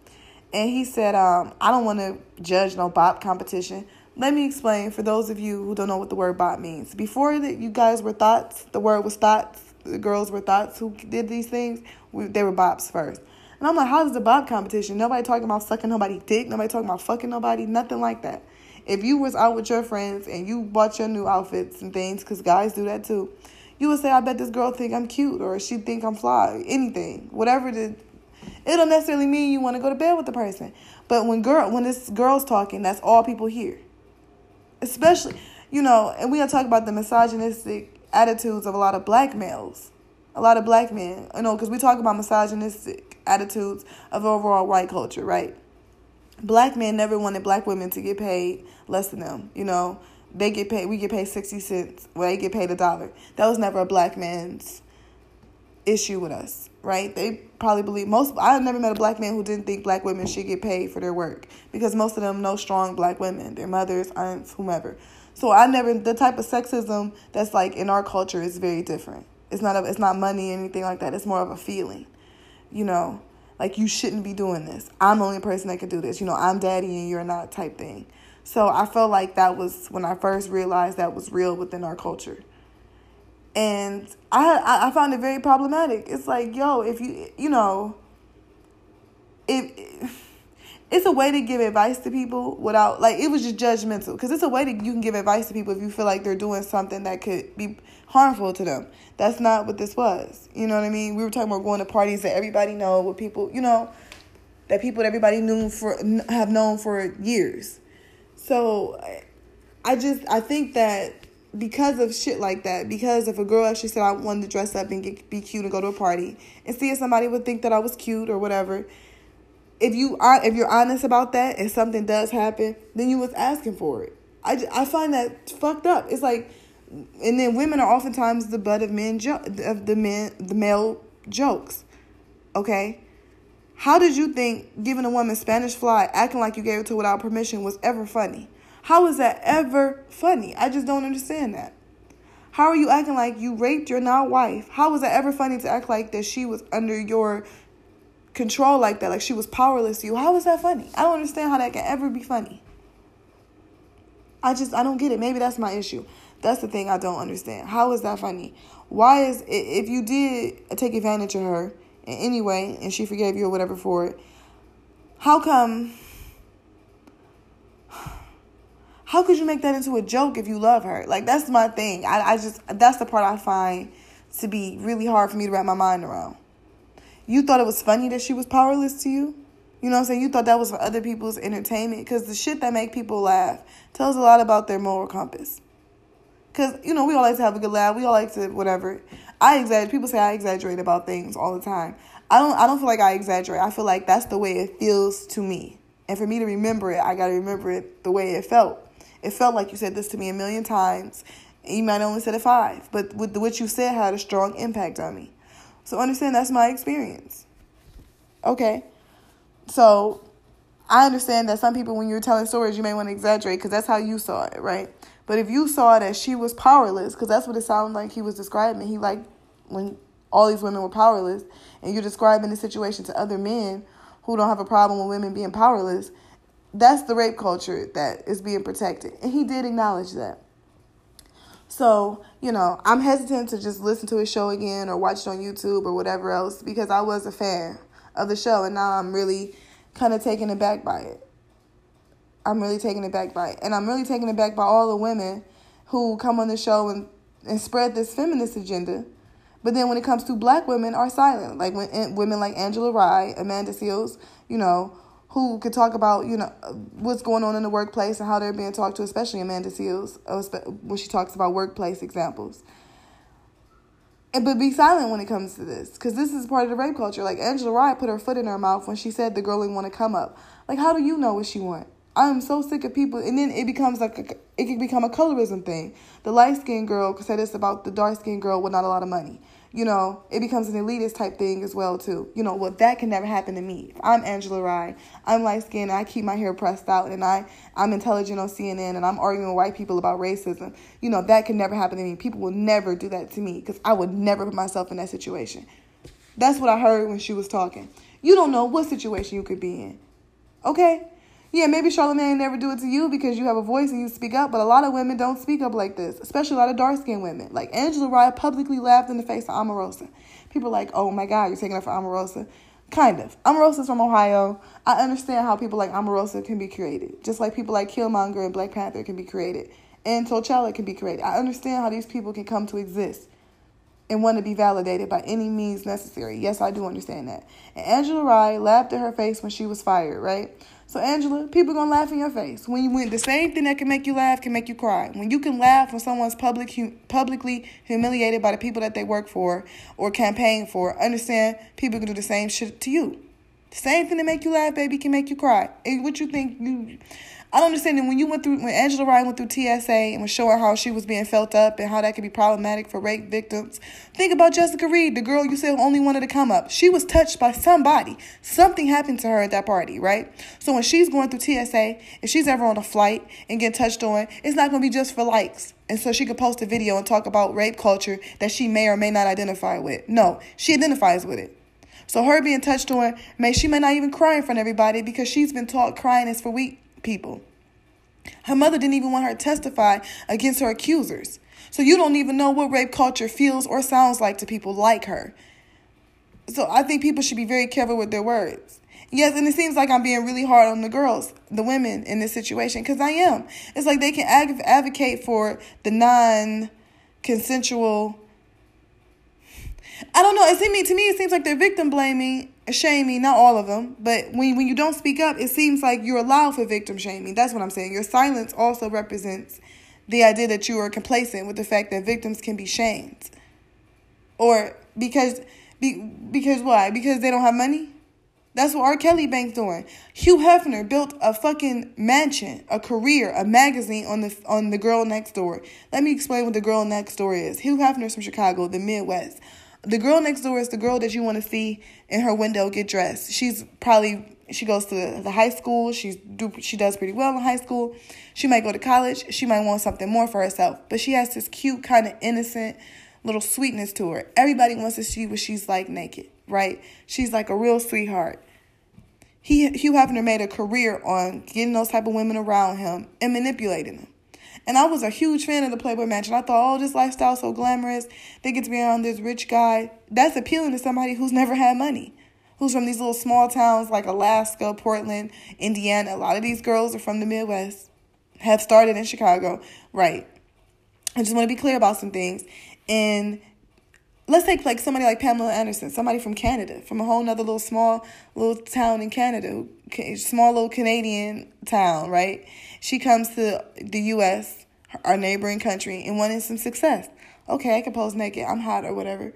and he said um, i don't want to judge no bop competition let me explain for those of you who don't know what the word bop means. Before that, you guys were thoughts. The word was thoughts. The girls were thoughts who did these things. We, they were bops first. And I'm like, how's the bop competition? Nobody talking about sucking nobody dick. Nobody talking about fucking nobody. Nothing like that. If you was out with your friends and you bought your new outfits and things, because guys do that too, you would say, I bet this girl think I'm cute or she think I'm fly. Anything, whatever is. It don't necessarily mean you want to go to bed with the person. But when girl, when this girl's talking, that's all people hear especially, you know, and we are talking about the misogynistic attitudes of a lot of black males, a lot of black men, you know, because we talk about misogynistic attitudes of overall white culture, right? Black men never wanted black women to get paid less than them, you know. They get paid, we get paid 60 cents, well, they get paid a dollar. That was never a black man's issue with us, right? They probably believe most. I've never met a black man who didn't think black women should get paid for their work because most of them know strong black women, their mothers, aunts, whomever. So I never the type of sexism that's like in our culture is very different. It's not a, it's not money or anything like that. It's more of a feeling, you know, like you shouldn't be doing this. I'm the only person that can do this. You know, I'm daddy and you're not type thing. So I felt like that was when I first realized that was real within our culture and I I found it very problematic. It's like, yo, if you you know, if it's a way to give advice to people without like it was just judgmental because it's a way that you can give advice to people if you feel like they're doing something that could be harmful to them. That's not what this was. You know what I mean? We were talking about going to parties that everybody know, with people, you know, that people that everybody knew for have known for years. So I just I think that because of shit like that, because if a girl actually said I wanted to dress up and get, be cute and go to a party, and see if somebody would think that I was cute or whatever, if you are if you're honest about that and something does happen, then you was asking for it. I, I find that fucked up. It's like, and then women are oftentimes the butt of men jo- of the men the male jokes. Okay, how did you think giving a woman Spanish fly, acting like you gave it to without permission, was ever funny? How is that ever funny? I just don't understand that. How are you acting like you raped your now wife? How was that ever funny to act like that she was under your control like that, like she was powerless to you? How is that funny? I don't understand how that can ever be funny. I just I don't get it. Maybe that's my issue. That's the thing I don't understand. How is that funny? Why is if you did take advantage of her in any way and she forgave you or whatever for it, how come how could you make that into a joke if you love her? Like that's my thing. I, I just that's the part I find to be really hard for me to wrap my mind around. You thought it was funny that she was powerless to you? You know what I'm saying? You thought that was for other people's entertainment because the shit that make people laugh tells a lot about their moral compass. Cause you know we all like to have a good laugh. We all like to whatever. I exaggerate. People say I exaggerate about things all the time. I don't. I don't feel like I exaggerate. I feel like that's the way it feels to me. And for me to remember it, I got to remember it the way it felt. It felt like you said this to me a million times. You might only said it five, but with the, what you said had a strong impact on me. So understand that's my experience. Okay. So I understand that some people, when you're telling stories, you may want to exaggerate because that's how you saw it, right? But if you saw that she was powerless, because that's what it sounded like he was describing. He like when all these women were powerless, and you're describing the situation to other men who don't have a problem with women being powerless that's the rape culture that is being protected. And he did acknowledge that. So, you know, I'm hesitant to just listen to his show again or watch it on YouTube or whatever else because I was a fan of the show and now I'm really kind of taken aback by it. I'm really taken aback by. And I'm really taken aback by all the women who come on the show and, and spread this feminist agenda. But then when it comes to black women are silent. Like when women like Angela Rye, Amanda Seales, you know, who could talk about you know what's going on in the workplace and how they're being talked to, especially Amanda Seales uh, when she talks about workplace examples. And, but be silent when it comes to this because this is part of the rape culture. Like Angela Rye put her foot in her mouth when she said the girl didn't want to come up. Like, how do you know what she want? I'm so sick of people, and then it becomes like a, it can become a colorism thing. The light skinned girl said it's about the dark skinned girl with not a lot of money you know, it becomes an elitist type thing as well too. You know, well that can never happen to me. If I'm Angela Rye, I'm light skinned I keep my hair pressed out and I, I'm intelligent on CNN and I'm arguing with white people about racism. You know, that can never happen to me. People will never do that to me because I would never put myself in that situation. That's what I heard when she was talking. You don't know what situation you could be in. Okay? Yeah, maybe Charlamagne never do it to you because you have a voice and you speak up, but a lot of women don't speak up like this, especially a lot of dark skinned women. Like Angela Rye publicly laughed in the face of Omarosa. People are like, oh my God, you're taking up for Omarosa. Kind of. Omarosa's from Ohio. I understand how people like Omarosa can be created, just like people like Killmonger and Black Panther can be created, and T'Challa can be created. I understand how these people can come to exist and want to be validated by any means necessary. Yes, I do understand that. And Angela Rye laughed at her face when she was fired, right? So Angela, people gonna laugh in your face when you win. The same thing that can make you laugh can make you cry. When you can laugh when someone's public publicly humiliated by the people that they work for or campaign for, understand people can do the same shit to you. The same thing that make you laugh, baby, can make you cry. And what you think you I don't understand that when you went through when Angela Ryan went through TSA and was showing how she was being felt up and how that could be problematic for rape victims. Think about Jessica Reid, the girl you said only wanted to come up. She was touched by somebody. Something happened to her at that party, right? So when she's going through TSA, if she's ever on a flight and get touched on, it's not gonna be just for likes. And so she could post a video and talk about rape culture that she may or may not identify with. No, she identifies with it. So her being touched on, may she may not even cry in front of everybody because she's been taught crying is for weak people. Her mother didn't even want her to testify against her accusers. So you don't even know what rape culture feels or sounds like to people like her. So I think people should be very careful with their words. Yes, and it seems like I'm being really hard on the girls, the women in this situation, because I am. It's like they can advocate for the non consensual I don't know. It seems to me it seems like they're victim blaming, shaming. Not all of them, but when when you don't speak up, it seems like you're allowed for victim shaming. That's what I'm saying. Your silence also represents the idea that you are complacent with the fact that victims can be shamed, or because be, because why? Because they don't have money. That's what R. Kelly Bank's doing. Hugh Hefner built a fucking mansion, a career, a magazine on the on the girl next door. Let me explain what the girl next door is. Hugh Hefner's from Chicago, the Midwest. The girl next door is the girl that you want to see in her window get dressed. She's probably she goes to the high school. She's do she does pretty well in high school. She might go to college. She might want something more for herself, but she has this cute kind of innocent little sweetness to her. Everybody wants to see what she's like naked, right? She's like a real sweetheart. He Hugh Hefner made a career on getting those type of women around him and manipulating them. And I was a huge fan of the Playboy Mansion. I thought, oh, this lifestyle so glamorous. They get to be around this rich guy. That's appealing to somebody who's never had money, who's from these little small towns like Alaska, Portland, Indiana. A lot of these girls are from the Midwest, have started in Chicago. Right. I just want to be clear about some things. And let's take like somebody like Pamela Anderson, somebody from Canada, from a whole nother little small little town in Canada, small little Canadian town, right? She comes to the U.S., our neighboring country, and wanted some success. Okay, I can pose naked. I'm hot or whatever.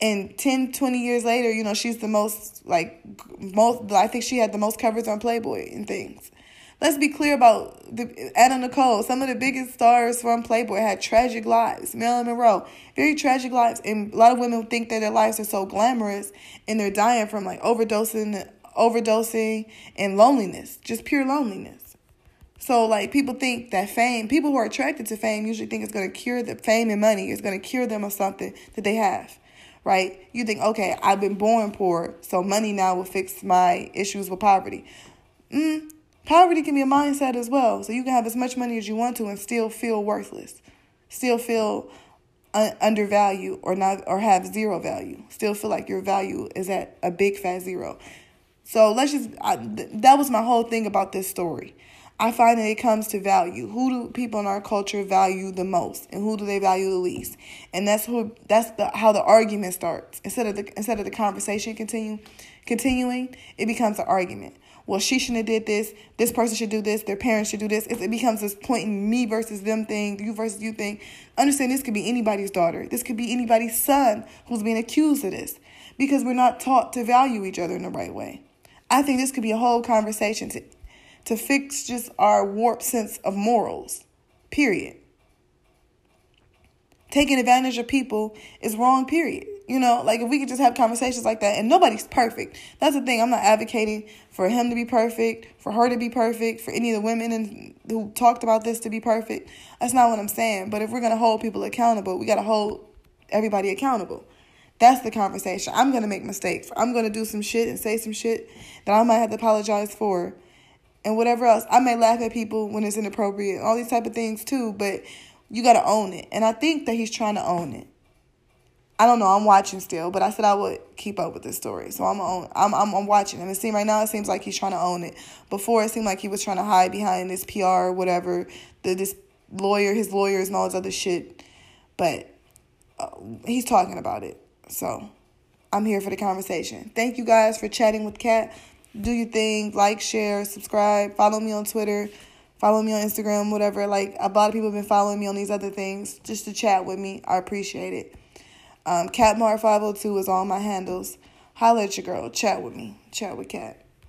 And 10, 20 years later, you know, she's the most, like, most, I think she had the most covers on Playboy and things let's be clear about the Anna Nicole. Some of the biggest stars from Playboy had tragic lives. Marilyn Monroe, very tragic lives, and a lot of women think that their lives are so glamorous, and they're dying from like overdosing, overdosing, and loneliness, just pure loneliness. So like people think that fame, people who are attracted to fame usually think it's going to cure the fame and money is going to cure them of something that they have. Right? You think, okay, I've been born poor, so money now will fix my issues with poverty. Mm, Poverty can be a mindset as well. So you can have as much money as you want to and still feel worthless, still feel un- undervalued or not or have zero value. Still feel like your value is at a big fat zero. So let's just I, th- that was my whole thing about this story. I find that it comes to value. Who do people in our culture value the most, and who do they value the least? And that's who that's the how the argument starts. Instead of the instead of the conversation continue continuing, it becomes an argument. Well, she shouldn't have did this. This person should do this. Their parents should do this. It becomes this pointing me versus them thing, you versus you thing. Understand this could be anybody's daughter. This could be anybody's son who's being accused of this because we're not taught to value each other in the right way. I think this could be a whole conversation to to fix just our warped sense of morals. Period. Taking advantage of people is wrong, period. You know, like if we could just have conversations like that, and nobody's perfect. That's the thing. I'm not advocating for him to be perfect, for her to be perfect, for any of the women and who talked about this to be perfect. That's not what I'm saying. But if we're gonna hold people accountable, we gotta hold everybody accountable. That's the conversation. I'm gonna make mistakes. I'm gonna do some shit and say some shit that I might have to apologize for and whatever else. I may laugh at people when it's inappropriate, all these type of things too, but you got to own it. And I think that he's trying to own it. I don't know. I'm watching still, but I said I would keep up with this story, so I'm on. I'm I'm, I'm watching him. It seems right now it seems like he's trying to own it. Before it seemed like he was trying to hide behind this PR or whatever, the this lawyer, his lawyers, and all this other shit. But uh, he's talking about it, so I'm here for the conversation. Thank you guys for chatting with Kat do your thing, like, share, subscribe, follow me on Twitter, follow me on Instagram, whatever. Like a lot of people have been following me on these other things just to chat with me. I appreciate it. Um, Catmar502 is all my handles. Holla at your girl. Chat with me. Chat with Cat.